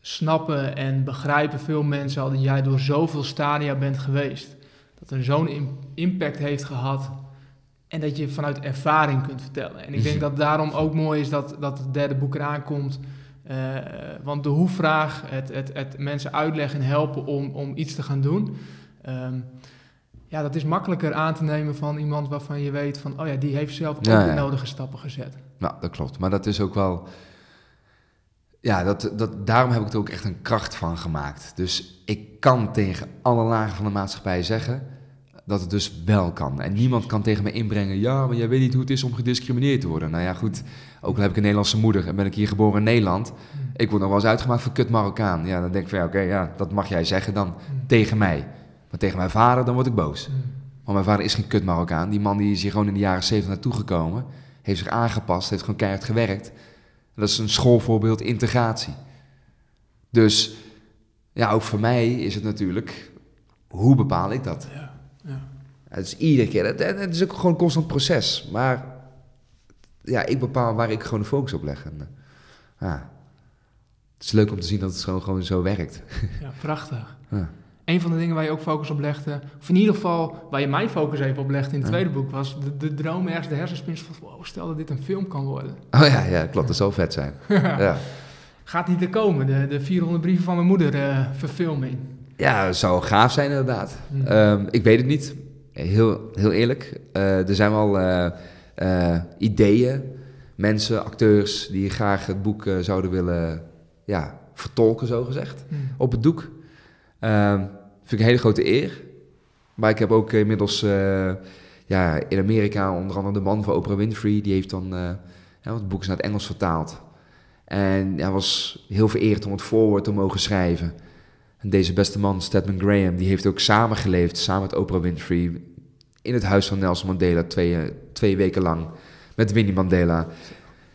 [SPEAKER 1] snappen en begrijpen veel mensen al dat jij door zoveel stadia bent geweest. Dat er zo'n im- impact heeft gehad. En dat je vanuit ervaring kunt vertellen. En ik denk dat daarom ook mooi is dat, dat het derde boek eraan komt. Eh, want de hoe-vraag, het, het, het mensen uitleggen en helpen om, om iets te gaan doen. ehm, ja, dat is makkelijker aan te nemen van iemand waarvan je weet van, oh ja, die heeft zelf ook
[SPEAKER 2] Ja,
[SPEAKER 1] de
[SPEAKER 2] ja.
[SPEAKER 1] nodige stappen gezet.
[SPEAKER 2] Nou, dat klopt. Maar dat is ook wel... Ja, dat, dat, daarom heb ik er ook echt een kracht van gemaakt. Dus ik kan tegen alle lagen van de maatschappij zeggen... dat het dus wel kan. En niemand kan tegen me inbrengen, ja, maar jij weet niet hoe het is om gediscrimineerd te worden. Nou ja, goed, ook al heb ik een Nederlandse moeder en ben ik hier geboren in Nederland. Ik word nog wel eens uitgemaakt voor kut Marokkaan. Ja, dan denk ik van, ja, oké, ja, dat mag jij zeggen dan tegen mij. Maar tegen mijn vader, dan word ik boos. Want mijn vader is geen kut Marokkaan. Die man die is hier gewoon in de jaren 70 naartoe gekomen. Heeft zich aangepast, heeft gewoon keihard gewerkt. Dat is een schoolvoorbeeld integratie. Dus ja, ook voor mij is het natuurlijk, hoe bepaal ik dat?
[SPEAKER 1] Ja.
[SPEAKER 2] Het is iedere keer, het, het is ook gewoon een constant proces. Maar ja, ik bepaal waar ik gewoon de focus op leg. En, eh, ja, het is leuk om te zien dat het gewoon, gewoon zo werkt. (laughs)
[SPEAKER 1] Ja, prachtig.
[SPEAKER 2] Ja.
[SPEAKER 1] Een van de dingen waar je ook focus op legde, of in ieder geval waar je mijn focus even op legde in het
[SPEAKER 2] Ja.
[SPEAKER 1] tweede boek, was de, de droom ergens, de hersenspins van, wow, stel dat dit een film kan worden.
[SPEAKER 2] Oh ja, ja, klopt, dat zou vet zijn. (laughs) Ja,
[SPEAKER 1] Gaat niet te komen, de, de 400 brieven van mijn moeder eh, verfilming.
[SPEAKER 2] ja zou gaaf zijn inderdaad.
[SPEAKER 1] Hm.
[SPEAKER 2] Ehm, ik weet het niet, heel, heel eerlijk. Eh, er zijn wel eh, eh, ideeën, mensen, acteurs die graag het boek zouden willen ja, vertolken, zo gezegd.
[SPEAKER 1] Hm.
[SPEAKER 2] op het doek. Ehm, vind ik een hele grote eer. Maar ik heb ook inmiddels ja, in Amerika onder andere de man van Oprah Winfrey, die heeft dan, ja, het boek is naar het Engels vertaald. En hij was heel vereerd om het voorwoord te mogen schrijven. En deze beste man, Stedman Graham, die heeft ook samengeleefd, samen met Oprah Winfrey, in het huis van Nelson Mandela, twee, eh, twee weken lang, met Winnie Mandela.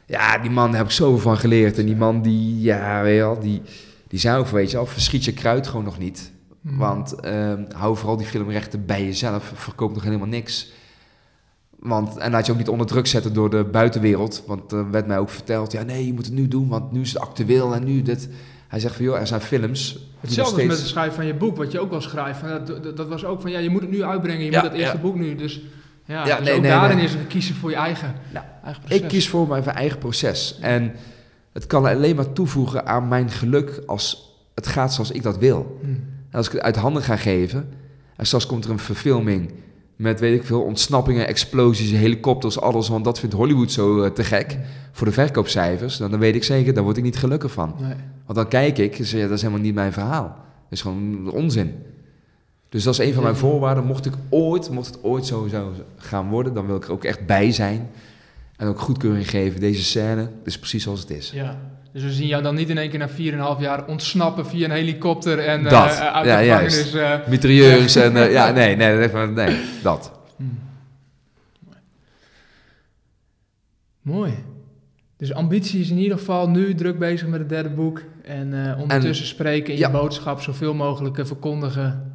[SPEAKER 2] Ja, die man daar heb ik zoveel van geleerd. En die man, die, ja, weet je wel, die, die zei ook, van, weet je wel, verschiet je kruid gewoon nog niet.
[SPEAKER 1] Hm.
[SPEAKER 2] Want ehm, hou vooral die filmrechten bij jezelf. Verkoop nog helemaal niks. Want, en laat je ook niet onder druk zetten door de buitenwereld. Want er werd mij ook verteld, ja nee, je moet het nu doen, want nu is het actueel en nu dit. Hij zegt van, joh, er zijn films.
[SPEAKER 1] Hetzelfde met het schrijven van je boek, wat je ook wel schrijft. Van, dat, dat, dat was ook van, ja, je moet het nu uitbrengen, je
[SPEAKER 2] Ja,
[SPEAKER 1] moet het eerste
[SPEAKER 2] ja.
[SPEAKER 1] boek nu. Dus ja,
[SPEAKER 2] Ja,
[SPEAKER 1] dus
[SPEAKER 2] nee,
[SPEAKER 1] ook
[SPEAKER 2] nee,
[SPEAKER 1] daarin
[SPEAKER 2] nee.
[SPEAKER 1] is het kiezen voor je eigen,
[SPEAKER 2] Nou,
[SPEAKER 1] eigen proces.
[SPEAKER 2] Ik kies voor mijn eigen proces. En het kan alleen maar toevoegen aan mijn geluk als het gaat zoals ik dat wil.
[SPEAKER 1] Hm.
[SPEAKER 2] En als ik het uit handen ga geven, en straks komt er een verfilming met, weet ik veel, ontsnappingen, explosies, helikopters, alles, want dat vindt Hollywood zo eh, te gek voor de verkoopcijfers, dan, dan weet ik zeker, daar word ik niet gelukkig van.
[SPEAKER 1] Nee.
[SPEAKER 2] Want dan kijk ik, zeg, ja, dat is helemaal niet mijn verhaal. Dat is gewoon onzin. Dus dat is een van mijn voorwaarden. Mocht ik ooit, mocht het ooit zo zou gaan worden, dan wil ik er ook echt bij zijn. En ook goedkeuring geven. Deze scène is precies zoals het is.
[SPEAKER 1] Ja. Dus we zien jou dan niet in één keer na 4,5 jaar ontsnappen via een helikopter en eh,
[SPEAKER 2] Dat.
[SPEAKER 1] uit
[SPEAKER 2] Ja,
[SPEAKER 1] de
[SPEAKER 2] juist.
[SPEAKER 1] gevangenis. eh,
[SPEAKER 2] Mitrailleurs en eh, ja, nee, (laughs) nee, nee, nee, dat.
[SPEAKER 1] hm. Mooi. Dus ambitie is in ieder geval nu druk bezig met het derde boek. En eh, ondertussen spreken in
[SPEAKER 2] ja.
[SPEAKER 1] je boodschap zoveel mogelijk verkondigen.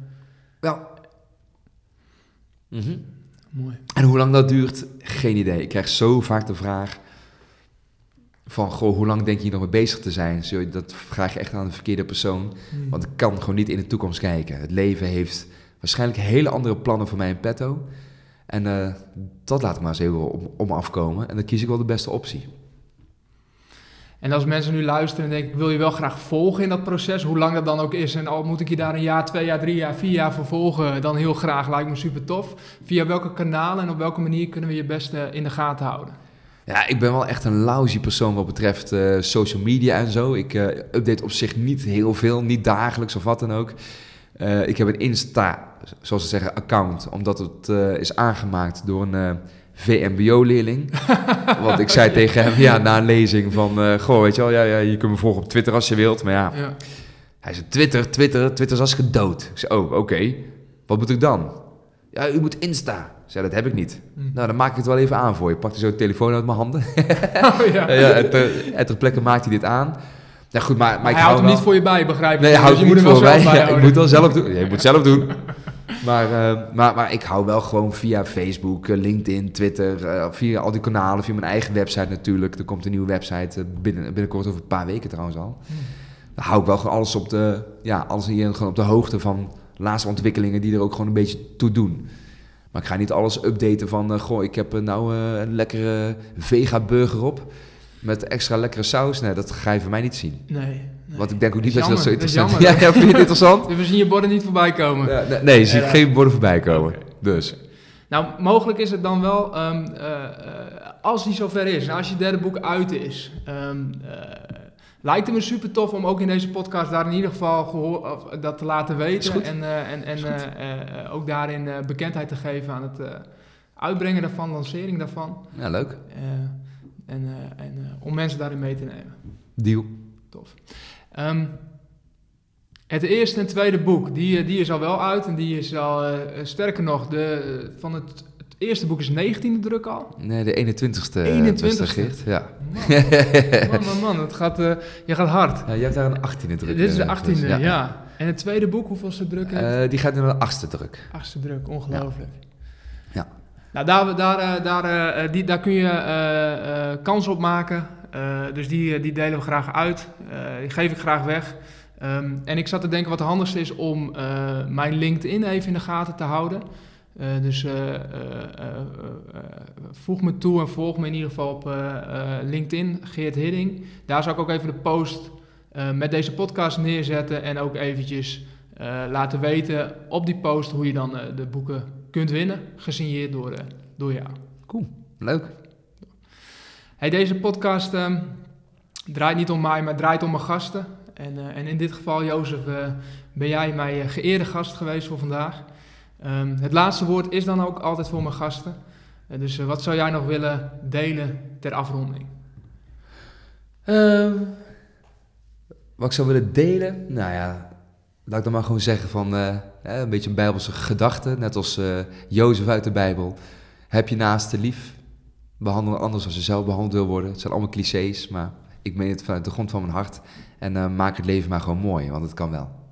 [SPEAKER 2] Wel. Mhm.
[SPEAKER 1] Mooi.
[SPEAKER 2] En hoe lang dat duurt, geen idee. Ik krijg zo vaak de vraag van, goh, hoe lang denk je hier nog mee bezig te zijn? Zo, Dat vraag je echt aan de verkeerde persoon.
[SPEAKER 1] Hm.
[SPEAKER 2] Want ik kan gewoon niet in de toekomst kijken. Het leven heeft waarschijnlijk hele andere plannen voor mij in petto. En eh, dat laat ik maar eens even om, om afkomen. En dan kies ik wel de beste optie.
[SPEAKER 1] En als mensen nu luisteren en denken, ik wil je wel graag volgen in dat proces, hoe lang dat dan ook is. En al moet ik je daar een jaar, twee jaar, drie jaar, vier jaar voor volgen, dan heel graag, lijkt me super tof. Via welke kanalen en op welke manier kunnen we je beste in de gaten houden?
[SPEAKER 2] Ja, ik ben wel echt een lousy persoon wat betreft eh, social media en zo. Ik eh, update op zich niet heel veel, niet dagelijks of wat dan ook. Eh, ik heb een Insta, zoals ze zeggen, account, omdat het is aangemaakt door een VMBO-leerling. (laughs) Want ik zei tegen hem, ja, na een lezing van, goh, weet je wel, ja, ja, je kunt me volgen op Twitter als je wilt. Maar ja,
[SPEAKER 1] Ja.
[SPEAKER 2] hij zei, Twitter, Twitter, Twitter is hartstikke dood. Ik zei, oh, oké, wat moet ik dan? Ja, u moet Insta. Zei, dat heb ik niet.
[SPEAKER 1] Hm.
[SPEAKER 2] Nou, dan maak ik het wel even aan voor je. Pakte zo de telefoon uit mijn handen. (laughs)
[SPEAKER 1] Oh, ja. (laughs)
[SPEAKER 2] Ja, en ter, en ter plekke maakt hij dit aan. Ja, goed, maar, maar
[SPEAKER 1] Maar
[SPEAKER 2] ik
[SPEAKER 1] hij
[SPEAKER 2] hou
[SPEAKER 1] houdt hem
[SPEAKER 2] wel...
[SPEAKER 1] niet voor je bij, begrijp ik.
[SPEAKER 2] Nee,
[SPEAKER 1] Dus
[SPEAKER 2] houdt
[SPEAKER 1] je
[SPEAKER 2] niet
[SPEAKER 1] moet
[SPEAKER 2] voor mij. (laughs) Ja, ik moet wel zelf doen. Ja, je moet zelf doen. Maar, eh, maar, maar ik hou wel gewoon via Facebook, eh, LinkedIn, Twitter, eh, via al die kanalen, via mijn eigen website natuurlijk. Er komt een nieuwe website eh, binnen, binnenkort over een paar weken trouwens al.
[SPEAKER 1] Hm.
[SPEAKER 2] Dan hou ik wel gewoon alles op de, ja, alles hier gewoon op de hoogte van laatste ontwikkelingen die er ook gewoon een beetje toe doen. Maar ik ga niet alles updaten van, eh, goh, ik heb eh, nou eh, een lekkere vega burger op met extra lekkere saus. Nee, dat ga je van mij niet zien.
[SPEAKER 1] Nee. nee.
[SPEAKER 2] Want ik denk ook niet dat je dat zo interessant. (laughs) Ja, ja, vind je het interessant? (laughs)
[SPEAKER 1] We zien je borden niet voorbij komen.
[SPEAKER 2] Ja, nee, nee, je ziet geen borden voorbij komen. Dus.
[SPEAKER 1] Nou, mogelijk is het dan wel, eh, als die zover is, als je derde boek uit is, ehm, eh, lijkt het me super tof om ook in deze podcast daar in ieder geval gehoor, of, dat te laten weten.
[SPEAKER 2] goed.
[SPEAKER 1] En, eh, en, en eh, eh, ook daarin eh, bekendheid te geven aan het eh, uitbrengen daarvan, lancering daarvan.
[SPEAKER 2] Ja, leuk.
[SPEAKER 1] Eh, en eh, en eh, om mensen daarin mee te nemen.
[SPEAKER 2] Deal.
[SPEAKER 1] Tof. Ehm, het eerste en tweede boek, die, eh, die is al wel uit. En die is al, eh, eh, sterker nog, de, eh, van het, het eerste boek is 19e druk al.
[SPEAKER 2] Nee, de 21ste.
[SPEAKER 1] 21ste.
[SPEAKER 2] Geert. Ja.
[SPEAKER 1] Man, man, man, man, het gaat, eh, je gaat hard.
[SPEAKER 2] ja. Je hebt daar een 18e druk.
[SPEAKER 1] Dit is de
[SPEAKER 2] eh,
[SPEAKER 1] 18e,
[SPEAKER 2] dus,
[SPEAKER 1] ja. En het tweede boek, hoeveelste druk? heeft?
[SPEAKER 2] Eh, die gaat nu naar de achtste druk.
[SPEAKER 1] Achtste druk, ongelooflijk.
[SPEAKER 2] Ja.
[SPEAKER 1] Nou, daar, daar, eh, daar, eh, eh, die, daar kun je eh, eh, kans op maken. Eh, dus die, eh, die delen we graag uit. Eh, die geef ik graag weg. Ehm, en ik zat te denken wat het handigste is om eh, mijn LinkedIn even in de gaten te houden. Eh, dus eh, eh, voeg me toe en volg me in ieder geval op LinkedIn, Geert Hidding. Daar zal ik ook even de post met deze podcast neerzetten en ook eventjes laten weten op die post hoe je dan de boeken kunt winnen, gesigneerd door, door jou.
[SPEAKER 2] Leuk.
[SPEAKER 1] Hey, deze podcast ehm, draait niet om mij, maar draait om mijn gasten. En, en in dit geval, Jozef, ben jij mijn geëerde gast geweest voor vandaag. Ehm, het laatste woord is dan ook altijd voor mijn gasten. Eh, dus eh, wat zou jij nog willen delen ter afronding?
[SPEAKER 2] Ehm, wat ik zou willen delen? Nou ja, laat ik dan maar gewoon zeggen van eh, een beetje een bijbelse gedachte. Net als Jozef uit de Bijbel. Heb je naaste lief. Behandel anders als je zelf behandeld wil worden. Het zijn allemaal clichés, maar ik meen het vanuit de grond van mijn hart. En maak het leven maar gewoon mooi, want het kan wel.